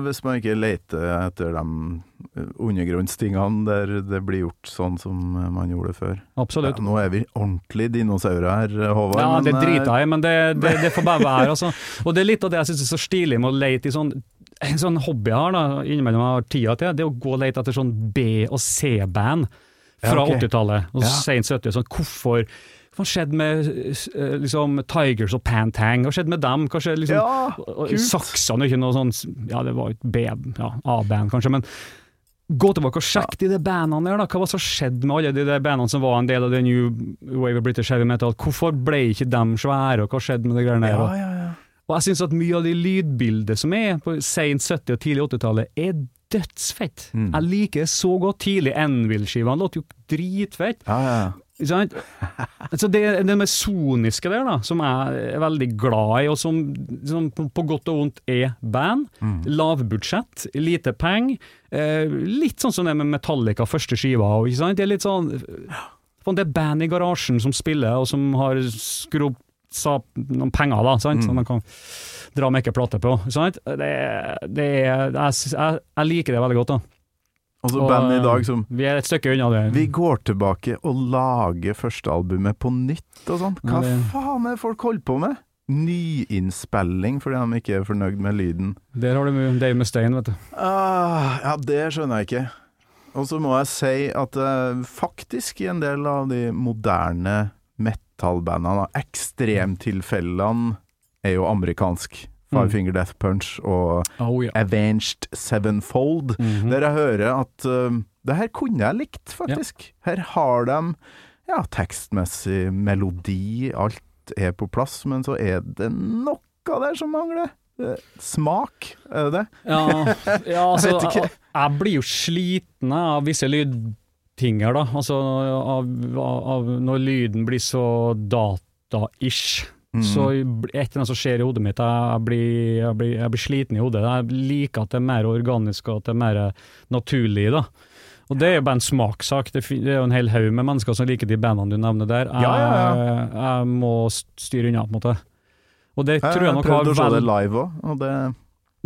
hvis man ikke leter etter de undergrunnstingene der det blir gjort sånn som man gjorde før. Ja, Absolutt. nå er vi ordentlig dinosaurer her, Håvard. Ja, det eh, driter jeg i, men det, det, det får bare være. Altså. Og det er litt av det jeg syns er så stilig med å lete i sånn en sånn hobby jeg har, da, innimellom jeg har tida til, det er å gå og lete etter sånn B- og C-band fra Ja, okay. 80-tallet og Ja. sent 70. Sånn, hvorfor hva skjedde med eh, liksom, Tigers og Pantang? Hva skjedde med dem? Kanskje liksom, Ja. Saksene er ikke noe sånn Ja, det var et B, ja, A-band kanskje, men gå tilbake og sjekk de der bandene der, da. Hva var det som skjedde med alle de der bandene som var en del av the new wave of British heavy metal? Hvorfor ble ikke dem svære, og hva skjedde med de greiene der? Ja, ja, ja. og jeg syns at mye av de lydbildet som er på sent 70- og tidlig 80-tallet, er dødsfett. Mm. Jeg liker det så godt. Tidlig Envil-skiva låter jo dritfett. ja, ja. Så det det med soniske der, da, som jeg er veldig glad i, og som, som på godt og vondt er band. Mm. Lavbudsjett, lite penger. Eh, litt sånn som det med Metallica, første skiva. Ikke sant? Det er litt sånn Det er band i garasjen som spiller, og som har skrubb sa noen penger, da, sant? Mm. som man kan dra med ikke plate på. Sant? Det, det er, jeg, jeg, jeg liker det veldig godt. da. Og så Og, band i dag som Vi er et stykke unna det. Vi går tilbake og lager førstealbumet på nytt og sånn. Hva det- faen er det folk holder på med? Nyinnspilling fordi de ikke er fornøyd med lyden. Der har du Dave Mustaine, vet du. Ah, ja, det skjønner jeg ikke. Og så må jeg si at uh, faktisk i en del av de moderne metallbandene, ekstremtilfellene er jo amerikansk. Five Mm. Finger Death Punch og Oh, ja. Avenged Sevenfold. Mhm. Der jeg hører at uh, det her kunne jeg likt, faktisk. Her har de ja, tekstmessig melodi, alt er på plass, men så er det noe der som mangler. Eh, Smak, er det det? Ja, ja altså, jeg, jeg blir jo sliten av visse lydtinger, da. Altså av, av, av når lyden blir så data-ish. Mm. Så et eller annet som skjer i hodet mitt, jeg blir, jeg, blir, jeg blir sliten i hodet. Jeg liker at det er mer organisk og at det er mer naturlig, da. Og det er jo bare en smakssak. Det er jo en hel haug med mennesker som liker de bandene du nevner der. Jeg, Ja, ja, jeg må styre unna, på en måte. Og det tror jeg jeg nok har Prøvde å se det live òg, og det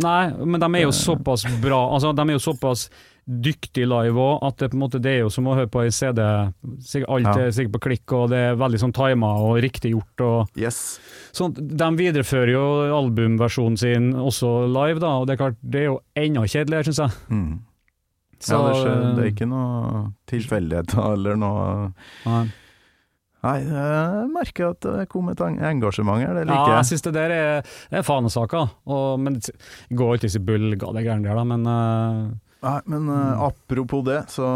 Nei, men de er jo såpass bra Altså, de er jo såpass dyktige live òg, at det på en måte det er jo som å høre på en CD. Alt Ja. er sikkert på klikk, og det er veldig sånn tima og riktig gjort. Og, Yes. sånn, de viderefører jo albumversjonen sin også live, da, og det er klart, det er jo enda kjedeligere, syns jeg. Mm. Så, ja, det, skjer, det er ikke noe tilfeldigheter eller noe Nei. Nei, jeg merker at det kom et engasjement her, det Ja, liker jeg jeg. syns det der er, det er fanesaker, og, men det går i i Ga det greiene der, da, men eh, Nei, men uh, apropos det, så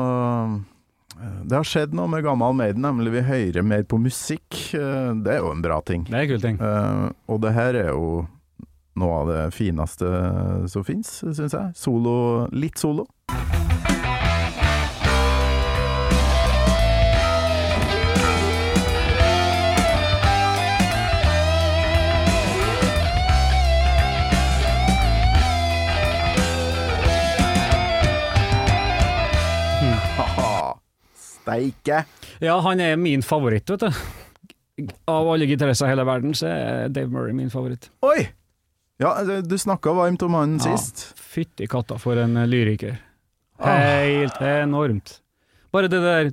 eh, Det har skjedd noe med Gammal Maiden, nemlig vi hører mer på musikk. Eh, det er jo en bra ting. det er en kul ting. Og det her er jo noe av det fineste som fins, syns jeg. Solo, litt solo. Steike! Ja, han er min favoritt, vet du. Av alle gitarister i hele verden, så er Dave Murray min favoritt. Oi! Ja, du snakka varmt om han Ja. sist. Fytti katta for en lyriker. lyriker. Ah. Helt enormt. Bare det der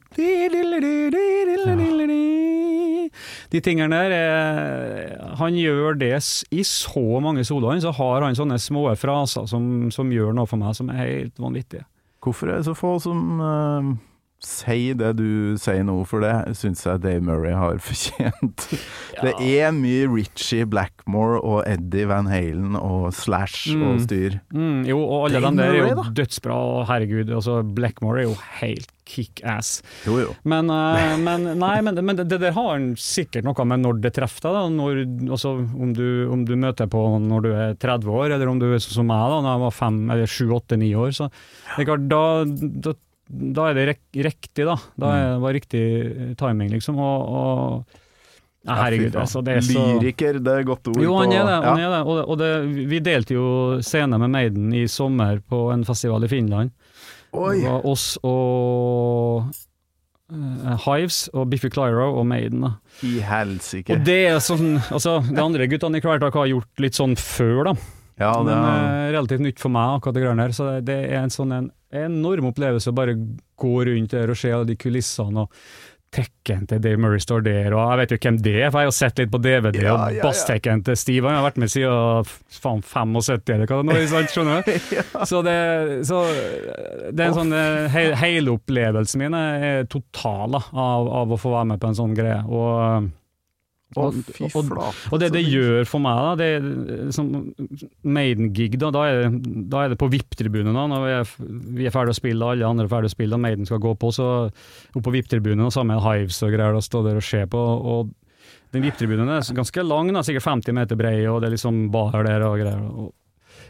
De tingene der er, Han gjør det i så mange soloer, så har han sånne små fraser som, som gjør noe for meg som er helt vanvittige. Hvorfor er det så få som eh, sier det du sier nå, for det syns jeg Dave Murray har fortjent. Det er mye Richie Blackmore og Eddie Van Halen og Slash og Mm. styr. Mm, jo, og alle de der er jo dødsbra, og herregud, altså Blackmore er jo helt kickass. Jo, jo. Men, uh, men, nei, men, men det, det der har han sikkert noe med når det treffer deg. Da. Når, altså, om, du, om du møter på når du er 30 år, eller om du er sånn som meg da når jeg var 5, eller 7, 8, 9 år. Så da, da, da er det rek riktig, da. Da er det bare riktig timing, liksom. Og, og ja, herregud, altså, det er så Lyriker, det er godt ord. jo, han er det. Han ja. er det. Og, det, og det, vi delte jo scene med Maiden i sommer på en festival i Finland. Oi! Det var oss og eh, Hives og Biffy Clyro og Maiden. Da. I helsike. Og det er sånn Altså, de andre guttene i Kvelertak har gjort litt sånn før, da. Ja, det Men eh, relativt nytt for meg, akkurat det greiene her. Så det, det er en sånn en enorm opplevelse å bare gå rundt der og se alle de kulissene. og Tekken til Dave Murray står der, og jeg vet jo hvem det er, for jeg har jo sett litt på DVD. Ja, og ja, ja. basstekken til Steve han har vært med siden faen 75 eller hva det nå er, sant, skjønner du? Så, det, så det er en sånn eh, he, Hele opplevelsen min er total av, av å få være med på en sånn greie. Og, Å, og, og, og det det gjør for meg, da, det som Maiden-gig, da, da, er, det- da er det på VIP-tribunen. da, Når vi er, vi er ferdig å spille, alle andre er ferdig å spille, og Maiden skal gå på, så opp på VIP-tribunen, og sammen med Hives og greier, og stå der og se på. og den VIP-tribunen er ganske lang, da, sikkert 50 meter brei, og det er liksom bar der og greier. og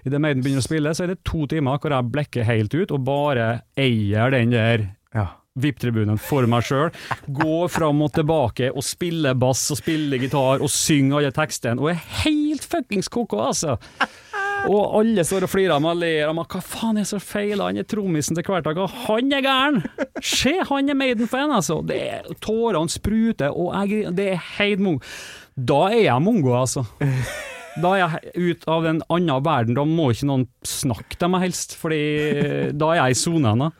Idet Maiden begynner å spille, så er det to timer hvor jeg blekker helt ut og bare eier den der Ja. VIP-tribunen for meg sjøl. Går fram og tilbake og spiller bass og spiller gitar og synger alle tekstene, og er helt fuckings ko-ko, altså. Og alle står og flirer av meg og ler av meg. Hva faen er så feil? Han er trommisen til Kvelertak, og han er gæren! Se, han er Maiden-fan, altså! Det er, tårene spruter, og jeg, det er helt mongo. Da er jeg mongo, altså. Da er jeg ut av en annen verden, da må ikke noen snakke til meg helst, Fordi da er jeg i sonen. da.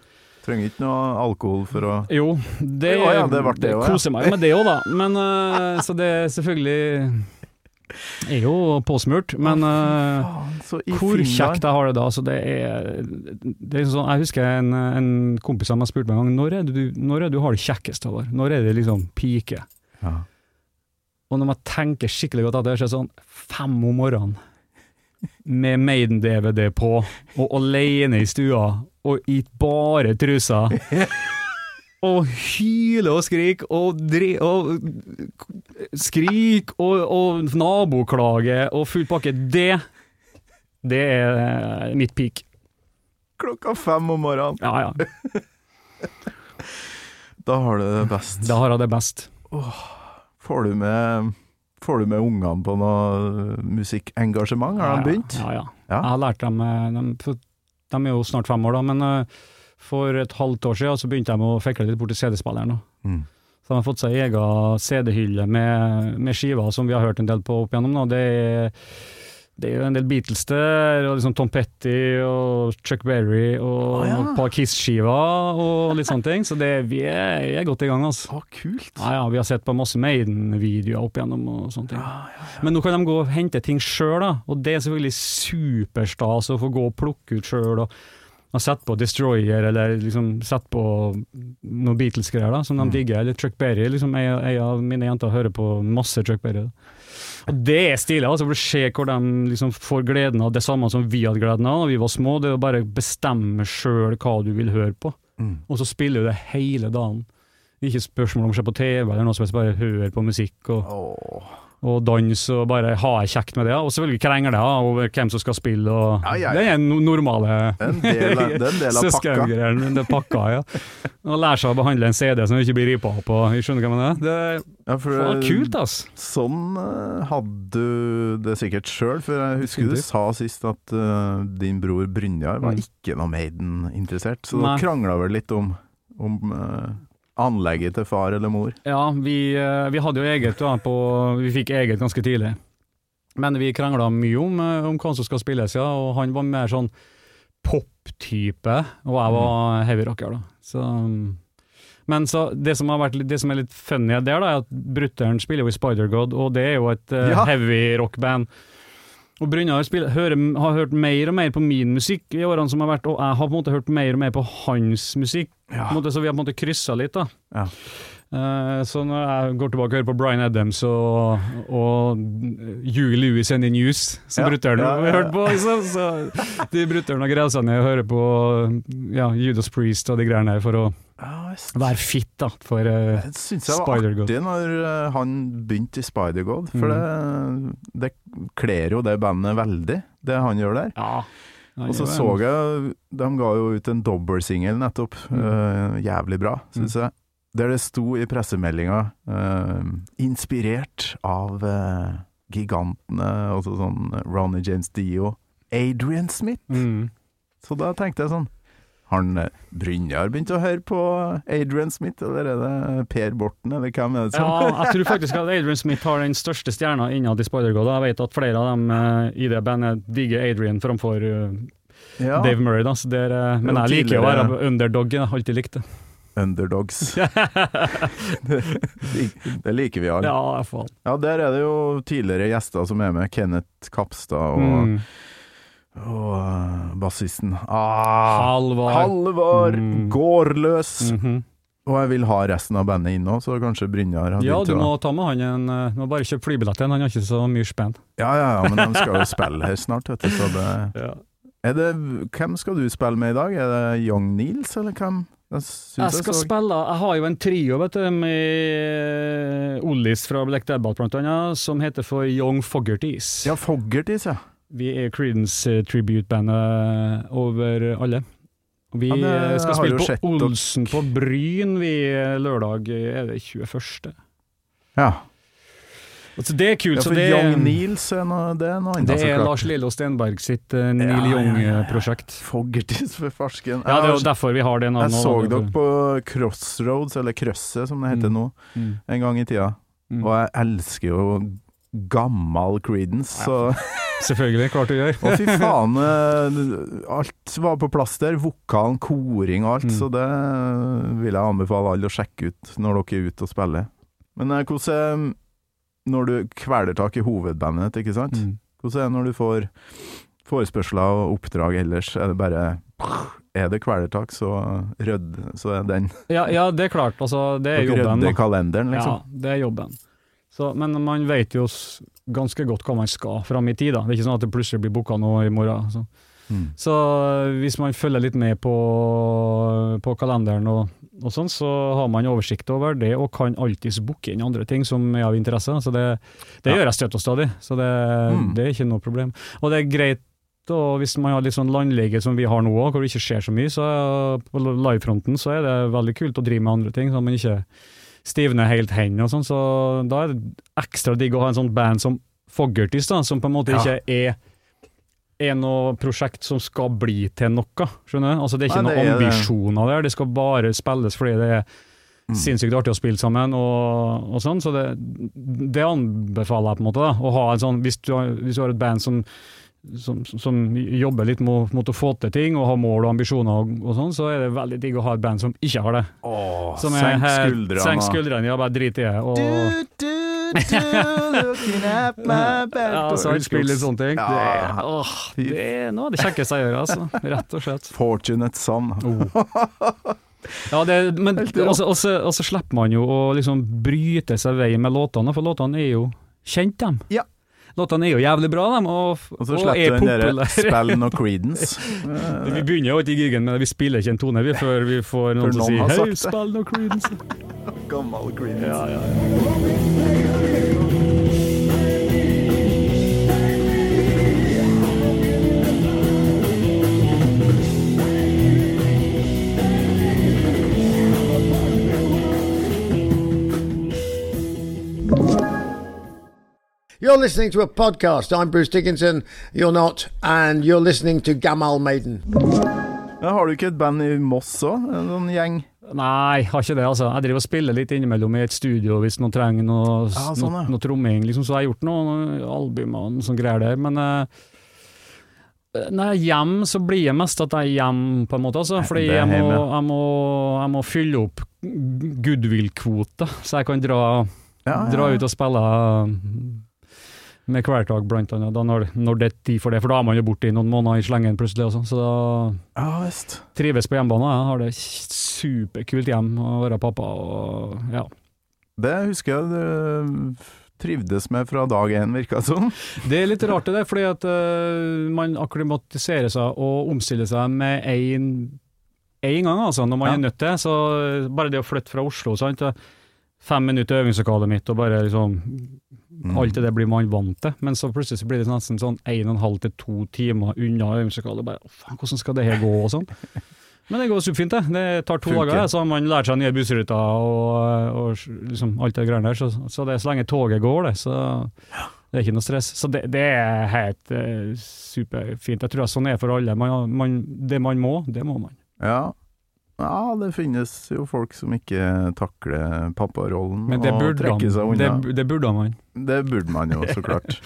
Trenger ikke noe alkohol for å Jo, det, Å ja, det det, det også, ja. koser meg jo med det òg, da. Men, uh, så det er selvfølgelig er jo påsmurt, men uh, så hvor kjekt jeg har det da. Så det er, det er sånn, Jeg husker en, en kompis av meg spurte meg en gang når er det du, når er det du har det kjekkest, Håvard? Når er det liksom pike? Ja. Og når man tenker skikkelig godt etter, så er det sånn fem om morgenen med Maiden-DVD på, og alene i stua, og i bare trusa. Og hyle og skrik og, og skrik og, og naboklage og full pakke. Det, det er mitt peak. Klokka fem om morgenen. Ja, ja. Da har du det best. Da har jeg det best. Får du med Får du med ungene på noe musikkengasjement? Har de begynt? Ja, ja. Ja. Jeg har lært dem eh, de, de er jo snart fem år, da, men eh, for et halvt år siden så begynte de å fikle litt bort til CD-spilleren. Mm. Så de har fått seg egen CD-hylle med, med skiver som vi har hørt en del på opp igjennom. Da. Det, er, det er jo en del Beatles der, og liksom Tom Petty og Chuck Berry og oh, ja. et par Kiss-skiver og litt sånne ting. Så det, vi, er, vi er godt i gang, altså. Å, kult. Ja, ja, vi har sett på masse Maiden-videoer opp igjennom og sånne ting. Men nå kan de gå og hente ting sjøl, og det er selvfølgelig superstas å få gå og plukke ut sjøl. Og, og sette på Destroyer, eller liksom sette på noen Beatles-greier som de digger. Eller Chuck Berry. Liksom, En ei av mine jenter hører på masse Chuck Berry. Da. Og det er stilig, altså, for å se hvor de liksom får gleden av det samme som vi hadde gleden av da vi var små. Det er å bare bestemme sjøl hva du vil høre på, Mm. og så spiller du det hele dagen. Ikke spørsmål om å se på TV eller noe som helst, bare høre på musikk og, Åh. Og danse og bare ha det kjekt med det. Og selvfølgelig krangle ja, over hvem som skal spille, og Ja, ja, ja. det er no normale En del av, del pakka. søskengreier. Ja. Og lære seg å behandle en CD som ikke blir ripa opp, på, jeg skjønner hva jeg mener. Det er Ja, for, faen, kult, ass. Sånn eh, hadde du det sikkert sjøl, for jeg husker du sa sist at uh, din bror Brynjar var Mm. ikke noe Maiden-interessert, så du dere krangla vel litt om, om eh, anlegget til far eller mor? Ja, vi, eh, vi hadde jo eget da, på Vi fikk eget ganske tidlig. Men vi krangla mye om, eh, om hva som skal spilles, ja, og han var mer sånn pop-type, og jeg var heavy rocker, da. Så Men så det som, har vært, det som er litt funny der, da, er at Brutter'n spiller jo i Spider-God, og det er jo et uh, Ja. heavy rock-band. Og Brynjar har hørt mer og mer på min musikk i årene som har vært, og jeg har på en måte hørt mer og mer på hans musikk. Ja. Måte, så vi har på en måte kryssa litt, da. Ja. Eh, så når jeg går tilbake og hører på Bryan Adams og, og Huey Lewis and the News, som Ja, brutter'n ja, har ja. hørt på, liksom, så de brutter'n og greier seg ned og hører på ja, Judas Priest og de greiene der for å Være fit da, for Spider-God Det syns jeg var artig når eh, han begynte i Spider-God, for Mm. det, det kler jo det bandet veldig, det han gjør der. Ja. Han Og så så jeg De ga jo ut en dobbeltsingel nettopp. Mm. uh, jævlig bra, syns jeg. Der det sto i pressemeldinga uh, 'inspirert av uh, gigantene', altså sånn Ronny James Dio, Adrian Smith. Mm. Så da tenkte jeg sånn han, eh, Brynjar begynt å høre på Adrian Smith, eller er det Per Borten, eller hvem er det som Ja, jeg tror faktisk at Adrian Smith har den største stjerna innad i Spider-God. Jeg vet at flere av dem eh, i det bandet digger Adrian framfor eh, Ja, Dave Murray. Da, er, eh, men jeg liker å være underdog, jeg har alltid likt det. Underdogs. det, det liker vi alle. Ja, faen. Ja, der er det jo tidligere gjester som er med. Kenneth Kapstad og, Mm. Og uh, bassisten. Ah, Halvor. Halvor Mm. Gårdløs! -hmm. Og jeg vil ha resten av bandet inn òg, så kanskje Brynjar Ja, du må ta med han en eh, Du må bare kjøpe flybillett til han, han har ikke så mye spenn. Ja, ja, ja, men de skal jo spille her snart, vet du. Så det, er det Hvem skal du spille med i dag? Er det Young Nils, eller hvem? Jeg, Jeg skal så- spille Jeg har jo en trio vet du, med Ollis fra Black Debbath blant annet, som heter for Young Foggerties. Ja, Foggerties, ja. Vi er Creedence eh, tribute-bandet over alle. Vi Ja, det eh, skal spille på sett Olsen på Bryn vi eh, lørdag, eh, er det 21. ja. Altså, det er kult. ja så for det, Young Nils er noe, det er noe annet. det er klart. Lars Lillo Stenberg sitt uh, Neil Ja. Young-prosjekt. Foggertis for farsken. Ja, det er jo derfor vi har det navnet. Jeg så også, dere på Crossroads, eller Krøsset som det heter Mm. nå, Mm. en gang i tida. Mm. Og jeg elsker jo gammal Creedence, så Selvfølgelig, klart du gjør. Å, fy faen. eh, Alt var på plass der. Vokalen, koring og alt. Mm. Så det vil jeg anbefale alle å sjekke ut når dere er ute og spiller. Men eh, hvordan er når du kveler tak i hovedbandet, ikke sant? Mm. Hvordan er det når du får forespørsler og oppdrag ellers? Er det bare Er det kvelertak, så rødd, så er den Ja, ja, det er klart. Altså, det er Dere jobben. rydder kalenderen, liksom? Ja, det er jobben. Så, men man vet jo ganske godt hva man skal fram i tid. Da. Det er ikke sånn at det plutselig blir booka noe i morgen. Så. Mm. så øh, hvis man følger litt med på, på kalenderen og, og sånn, så har man oversikt over det, og kan alltids booke inn andre ting som er av interesse. Så det, det Ja. gjør jeg støtt og stadig, så det, Mm. det er ikke noe problem. Og det er greit og hvis man har litt sånn landlege som vi har nå òg, hvor det ikke skjer så mye, så er- på livefronten så er det veldig kult å drive med andre ting, så man ikke stivner helt hendene og sånn, så da er det ekstra digg å ha en sånn band som Foggertis, da, som på en måte Ja. ikke er er noe prosjekt som skal bli til noe, skjønner du? Altså det er ikke Nei, noen er ambisjoner der, det skal bare spilles fordi det er Mm. sinnssykt artig å spille sammen og, og sånn, så det, det anbefaler jeg på en måte, da. Å ha en sånn, hvis du har, hvis du har et band som som, som jobber litt mot, mot å få til ting og har mål og ambisjoner og, og sånn, så er det veldig digg å ha et band som ikke har det. Åh, Som er senk skuldrene. Senk skuldrene, ja, bare drit i det. Og, Du, du, du, looking at my back ja, så han spiller litt sånne ting. Det, Ja. er- åh, det er noe av det kjekkeste jeg gjør, altså. Rett og slett. Fortunate son. Ja, det, men så slipper man jo å liksom bryte seg vei med låtene, for låtene er jo kjent, dem. Ja. Låtene er jo jævlig bra, dem, og, Og så og slipper er du den derre. Spill no Creedence. Vi begynner jo ikke i gigen, men vi spiller ikke en tone vi, før vi får noen noen som sier Hei, sagt det." spill no Creedence. Gammel Creedence. Ja, ja, You're listening to a podcast. I'm Bruce Dickinson. You're not, and you're listening to Gamal Maiden. Men har du ikke et band i Moss òg? En sånn gjeng? Nei, har ikke det, altså. Jeg driver og spiller litt innimellom i et studio hvis noen trenger noe, Ja, sånn, ja. noe, noe tromming, liksom. Så jeg har gjort noen album og noe sånn greier der, men uh, Når jeg er hjemme, så blir det mest at jeg er hjemme, på en måte. Altså, fordi jeg må, jeg, må, jeg må fylle opp goodwill-kvote, så jeg kan dra, Ja, dra ut og spille med Kvelertak, blant annet, da når, når det er tid for det. For da er man jo borte i noen måneder i slengen plutselig, også, så da Ja trives på hjemmebane. Jeg har det superkult hjem å være pappa. Og, ja. Det husker jeg du trivdes med fra dag én, virka det som. Det er litt rart det der, fordi at uh, man akklimatiserer seg og omstiller seg med én en gang, altså, når man Ja. er nødt til. Så øh, bare det å flytte fra Oslo, sant. Fem minutter i øvingslokalet mitt, og bare liksom Mm. Alt det blir man vant til, men så plutselig så blir det nesten sånn en og en halv til to timer unna øvingslokalet. Bare, faen, hvordan skal det her gå, og sånn. Men det går superfint, det. Det tar to Funker. dager, så har man lært seg nye bussruter og, og liksom alt det greiene der. Så, så det er så lenge toget går, det, så det er ikke noe stress. Så det, det er helt uh, superfint. Jeg tror sånn er for alle. Man, man, det man må, det må man. Ja. Ja, det finnes jo folk som ikke takler papparollen og trekker seg man, det, det burde man. Det burde man jo, så klart.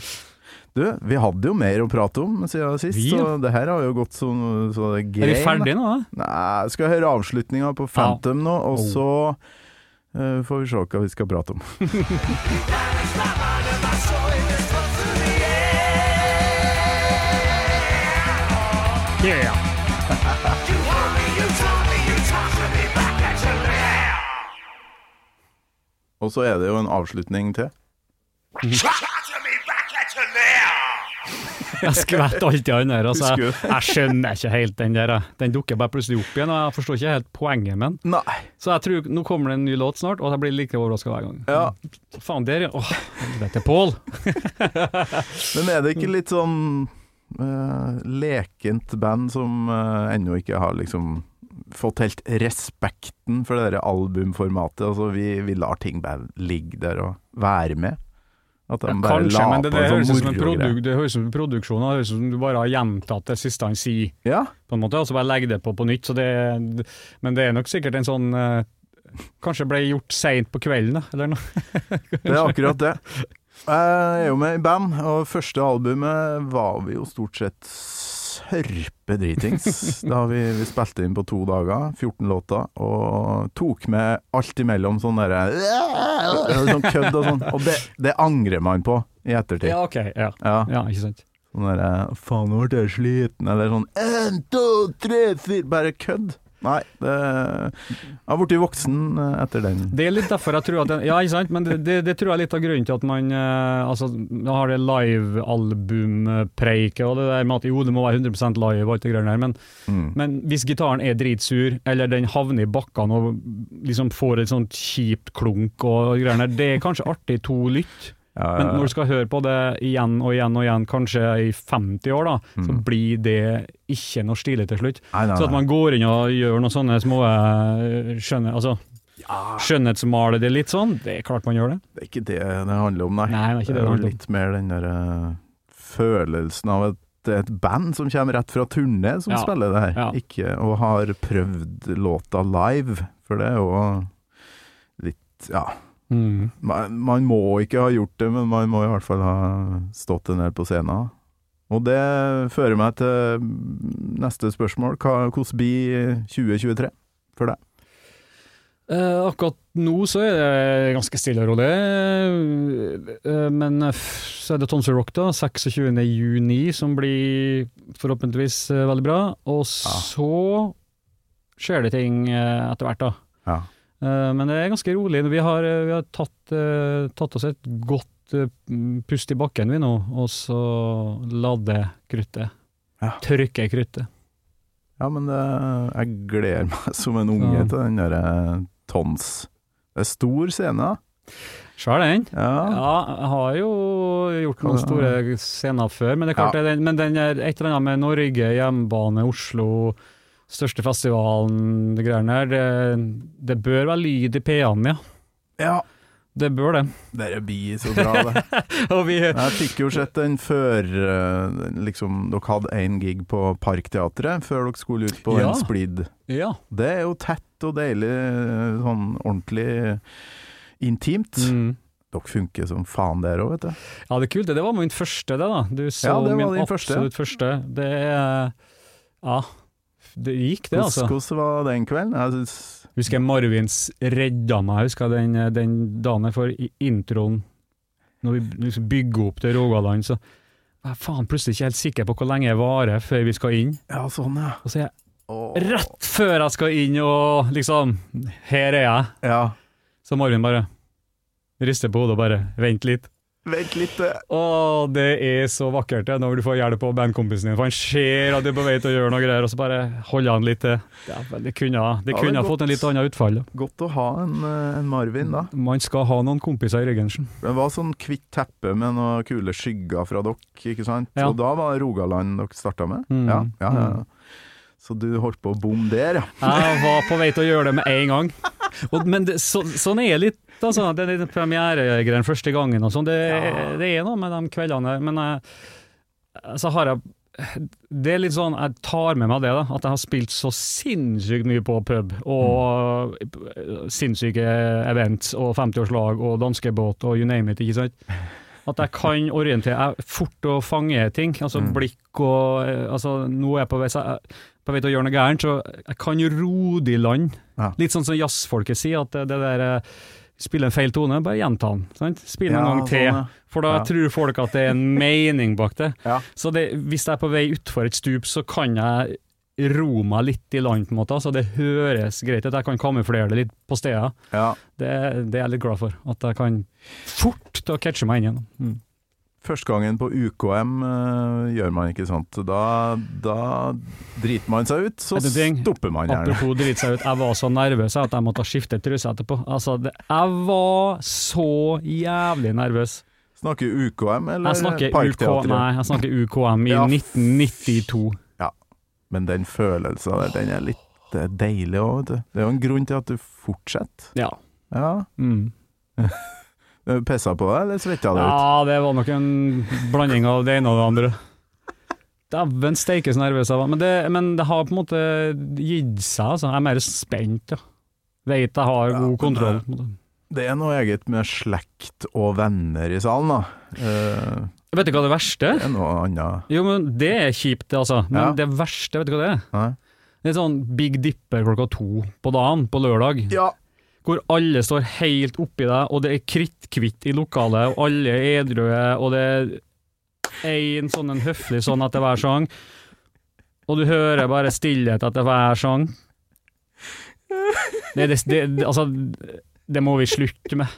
Du, vi hadde jo mer å prate om siden sist, Vi, ja. så det her har jo gått så, så det Er grein. vi ferdige nå? da? Nei, skal høre avslutninga på Phantom nå, og så uh, får vi se hva vi skal prate om. Og så er det jo en avslutning til. Jeg skvetter alltid han der. Altså, jeg, jeg skjønner ikke helt den der. Den dukker bare plutselig opp igjen, og jeg forstår ikke helt poenget med den. Nei. Så jeg tror nå kommer det en ny låt snart, og jeg blir like overraska hver gang. Ja. Faen, der. Åh, helvete, Pål. Men er det ikke litt sånn uh, lekent band som uh, ennå ikke har liksom fått helt respekten for det der albumformatet? Altså vi, vi lar ting bare ligge der og være med. At de bare Kanskje, la men det, det, på høres sånn som en produk, det høres ut som en produksjon, det høres ut som du bare har gjentatt det siste han sier, Ja, på en måte, og så bare legger det på på nytt. Så det, men det er nok sikkert en sånn eh, Kanskje ble gjort seint på kvelden, da, eller noe. det er akkurat det. Jeg er jo med i band, og første albumet var vi jo stort sett sørpedritings. Da vi, vi spilte inn på to dager, 14 låter, og tok med alt imellom sånn derre Sånn kødd og sånn. Og det, det angrer man på i ettertid. Ja, ok. Ja, Ja. ja ikke sant. Sånn derre Faen, nå ble jeg sliten, eller sånn En, to, tre, fire Bare kødd. Nei, det Jeg har blitt voksen eh, etter den. Det er litt derfor jeg tror at Ja, ikke sant, men det, det, tror jeg er litt av grunnen til at man eh, Altså, har det live-albumpreiket og det der med at jo, det må være 100% live og alt det greiene der, men, Mm. men hvis gitaren er dritsur, eller den havner i bakkene og liksom får et sånt kjipt klunk og greier der, det er kanskje artig to lytt, men ja, når du skal høre på det igjen og igjen og igjen, kanskje i 50 år, da, så Mm. blir det ikke noe stilig til slutt. Nei, nei, Så at man går inn og gjør noen sånne små eh, skjønne, altså, skjønnhetsmaler det litt sånn, det er klart man gjør det. Det er ikke det det handler om, nei. Nei, det er ikke det det er litt mer den der eh, følelsen av et et band som kommer rett fra turné som Ja, spiller det her, ja. ikke og har prøvd låta live, for det er jo litt Ja. Mm. Man, man må ikke ha gjort det, men man må i hvert fall ha stått en del på scenen. Og det fører meg til neste spørsmål. Hvordan blir 2023 for deg? Eh, akkurat nå så er det ganske stille og rolig, Eh, men så er det Tonsor Rock da, 26. juni, som blir forhåpentligvis eh, veldig bra. Og så skjer det ting eh, etter hvert, da. Ja. Eh, Men det er ganske rolig. Vi har, eh, vi har tatt, eh, tatt oss et godt pust i bakken vi nå, og så lade kruttet. Ja. Tørke kruttet. Ja, men det, jeg gleder meg som en unge så. til den derre Tons. Det er stor scene. da. Svær den. Ja. Ja, jeg har jo gjort noen store scener før, men det er klart Ja. det men den er et eller annet med Norge, hjemmebane, Oslo, største festivalen, det greiene her. Det, det bør være lyd i P-en, ja. ja. Det bør det. Dere blir så bra, det. Vi, Jeg fikk jo sett den før eh, liksom, dere hadde én gig på Parkteatret, før dere skulle ut på Ja. en splid. ja. Det er jo tett og deilig, eh, sånn ordentlig intimt. Mm. Dere funker som faen der òg, vet du. Ja, det er kult. Det var min første, det da. Du så Ja, det var min din første. første. Det er Ja, det gikk det, altså. hvordan var den kvelden? Jeg synes, Husker jeg Marvins redda meg, jeg den, den dagen jeg får introen, når vi liksom bygger opp til Rogaland, så jeg er faen plutselig ikke helt sikker på hvor lenge jeg varer før vi skal inn. ja, sånn, ja. Og så er jeg rett før jeg skal inn og liksom Her er jeg. Ja. Så Marvin bare rister på hodet og bare vent litt. Vent litt. eh. Å, det er så vakkert det, når du får hjelp av bandkompisen din, for han ser at du er på vei til å gjøre noe greier, og så bare holder han litt til. Ja, det kunne, det Ja, kunne ha fått en litt annet utfall. da. Godt å ha en, eh, en Marvin, da. Man skal ha noen kompiser i ryggen. Det var sånn hvitt teppe med noen kule skygger fra dere, ikke sant? Ja. Og da var det Rogaland dere starta med? Mm. Ja, ja, ja. Så du holdt på å bomme der, ja. Jeg var på vei til å gjøre det med en gang. Og, men det, så, sånn er litt, altså. Det er premieregreiene første gangen og sånn. Det, det er noe med de kveldene. Men jeg, så har jeg det er litt sånn, Jeg tar med meg det, da, at jeg har spilt så sinnssykt mye på pub. Og sinnssyke events og 50-årslag og danskebåt og you name it. ikke sant? At jeg kan orientere jeg fort å fange ting. altså Blikk og eh, altså Nå er jeg på vei, på vei til å gjøre noe gærent, så jeg kan jo rode i land. Ja. Litt sånn som jazzfolket sier, at det, det der eh, Spille en feil tone, bare gjenta den. sant? Spill den en Ja, gang til. sånn, ja. For da Ja. tror folk at det er en mening bak det. Så det, hvis jeg er på vei utfor et stup, så kan jeg ro meg litt i land, på en måte. Så det høres greit ut. Jeg kan kamuflere det litt på stedet. ja. Det, det er jeg litt glad for. At jeg kan fort til å catche meg inn igjen. Mm. Første gangen på UKM uh, gjør man ikke sånt. Da, da driter man seg ut, så stopper man gjerne. Apropos drite seg ut, jeg var så nervøs at jeg måtte skifte truse etterpå. Altså, det, jeg var så jævlig nervøs. Snakker UKM eller Parkteatret? nei, jeg snakker UKM i Ja. 1992. Men den følelsen der, den er litt er deilig òg, vet du. Det er jo en grunn til at du fortsetter. Ja. Ja. Mm. Du Pissa på deg, eller svetta det ut? Ja, det var nok en blanding av det ene og det andre. Dæven steike så nervøs jeg var. Men det, men det har på en måte gitt seg, altså. Jeg er mer spent, ja. Veit jeg har god ja, kontroll. det- måte. Det er noe eget med slekt og venner i salen, da. Uh, Vet du hva det verste det er noe annet. Jo, men det er kjipt, det, altså. Men Ja. det verste, vet du hva det er? Nei? Det er sånn Big Dipper klokka to på dagen, på lørdag. Ja. Hvor alle står helt oppi deg, og det er kritthvitt i lokalet, og alle er edrue, og det er én sånn en høflig sånn etter hver sang. Og du hører bare stillhet etter hver sang. Det, det, det, altså, det må vi slutte med.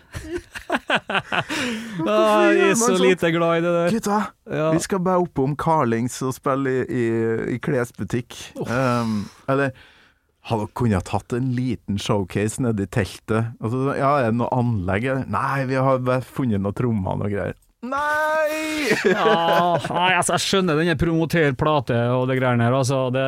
ah, jeg er så lite glad i det der. Gutta, Ja. vi skal bare oppom Carlings og spille i, i, i klesbutikk. Um, eller har kunne tatt en liten showcase nede i teltet? Altså, ja, er det noe anlegg? Nei, vi har bare funnet noen trommer og greier. Nei! Ja, altså, jeg skjønner denne promoter plate og det greiene her. Altså, det,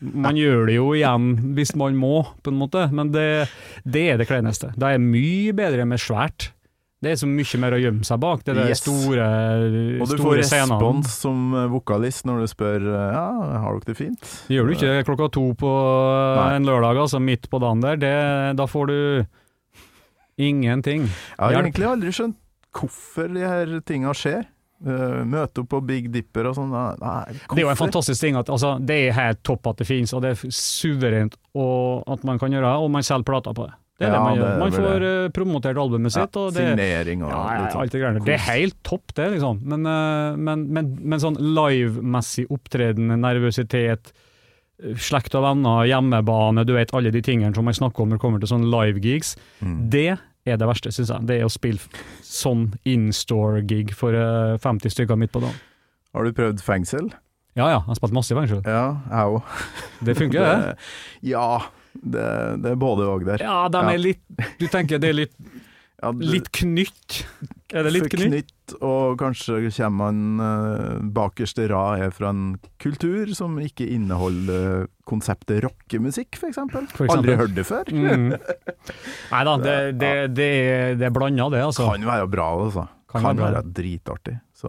man gjør det jo igjen hvis man må, på en måte, men det, det er det kleineste. Det er mye bedre med svært. Det er så mye mer å gjemme seg bak, det er Yes. store, Og du får scenene. respons som vokalist når du spør ja, har dere det fint. Gjør du ikke det klokka to på Nei. en lørdag, altså midt på dagen der, det, da får du ingenting. Jeg har Hjelp. egentlig aldri skjønt hvorfor de her tinga skjer. Uh, møte opp på Big Dipper og sånn. Det er jo en fantastisk ting at altså, det er helt topp at det finnes, og det er suverent og at man kan gjøre det, og man selger plater på det. Det er Ja, det man gjør. Man får det. eh, promotert albumet Ja, sitt, og det, Signering og ja, ja, alt det greiene. Det er helt topp, det, liksom. Men, eh, men, men, men sånn live-messig opptreden, nervøsitet, eh, slekt og venner, hjemmebane, du vet alle de tingene som man snakker om når det kommer til sånne live-gigs, Mm. det er det verste, syns jeg. Det er å spille sånn in-store-gig for eh, 50 stykker midt på dagen. Har du prøvd fengsel? Ja ja, jeg har spilt masse i fengsel. Ja, jeg òg. Det funker, det. Ja, det, det er både og der. Ja, de Ja. er litt Du tenker det er litt, Ja, det- litt knytt? Er det litt knytt? knytt og kanskje kommer man uh, bakerste rad er fra en kultur som ikke inneholder konseptet rockemusikk, f.eks. Aldri hørt det før. Mm. Nei da, det, det, det, er- det er blanda, det, altså. Kan være bra, altså. Kan Kan, være være dritartig. Så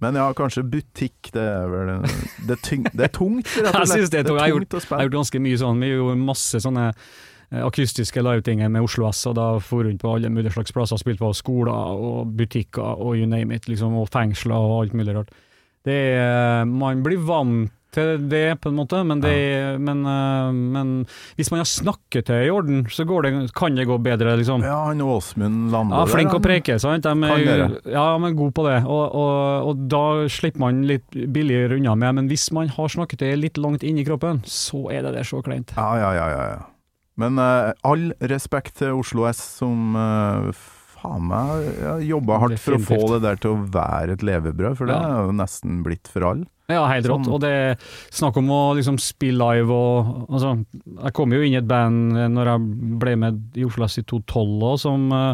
men ja, kanskje butikk, det er vel Det er, tyng, det er tungt, rett og Jeg slett. synes det er tungt. Jeg har å Jeg har gjort ganske mye sånn, vi gjorde masse sånne eh, akustiske livetinget med Oslo S, og da for rundt på alle mulige slags plasser, spilte på skoler og butikker og you name it, liksom, og fengsler og alt mulig rart. Det er, man blir vant til det, på en måte, men, det, men, eh, men hvis man har snakketøy i orden, så går det, kan det gå bedre, liksom. Ja, han Åsmund Lande Ja, flink å preke, sant. De er, ja, men god på det. Og, og, og da slipper man litt billigere unna med, men hvis man har snakketøy litt langt inni kroppen, så er det der så kleint. Ja, ja, ja, ja, ja. Men uh, all respekt til Oslo S, som uh, faen meg jobba hardt for å få det der til å være et levebrød, for det Ja. er jo nesten blitt for alle. Ja, helt rått. Sånn. Og det er snakk om å liksom spille live og altså, Jeg kom jo inn i et band eh, når jeg ble med i Oslo S i 2012 òg, som, uh,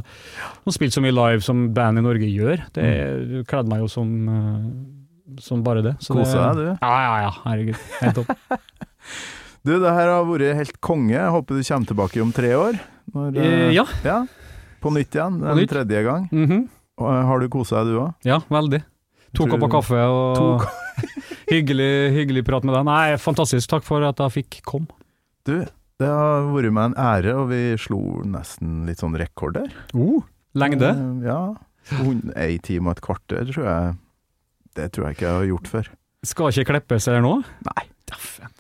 som spilte så mye live som band i Norge gjør. Det kledde meg jo som, eh, som bare det. Så Koser deg, du? Ja, ja, ja. Herregud. Helt topp. Du, det her har vært helt konge. Jeg håper du kommer tilbake om tre år. Når, Eh, ja. ja. På nytt igjen, en nytt. tredje gang. Mm eh, Har du kosa deg, du òg? Ja, veldig. To kopper kaffe og hyggelig, hyggelig prat med deg. Nei, fantastisk. Takk for at jeg fikk komme. Du, det har vært meg en ære, og vi slo nesten litt sånn rekord der. Oh, lengde. Eh, Ja. Ei time og et kvarter, tror jeg. Det tror jeg ikke jeg har gjort før. Skal ikke klippes her nå? Nei. Dæven.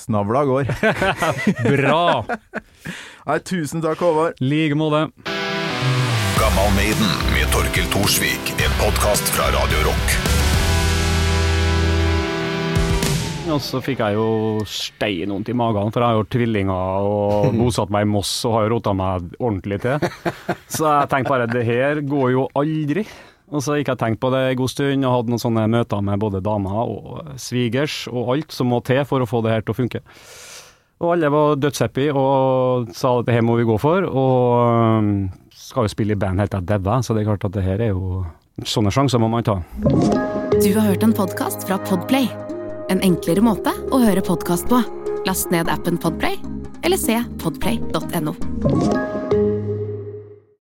Snavla går. Bra! Nei, tusen takk, Håvard. Like måte. Gammal Maiden med Torkel Thorsvik. En podkast fra Radio Rock. Og så fikk jeg jo stein vondt i magen, for jeg har jo tvillinger og bosatt meg i Moss og har jo rota meg ordentlig til. Så jeg tenkte bare det her går jo aldri. Og så gikk jeg og tenkte på det en god stund og hadde noen sånne møter med både damer og svigers og alt som må til for å få det her til å funke. Og alle var dødshappy og sa at det her må vi gå for. Og skal jo spille i band helt til jeg dauer, så det er klart at det her er jo Sånne sjanser må man ta. Du har hørt en podkast fra Podplay. En enklere måte å høre podkast på. Last ned appen Podplay, eller se podplay.no.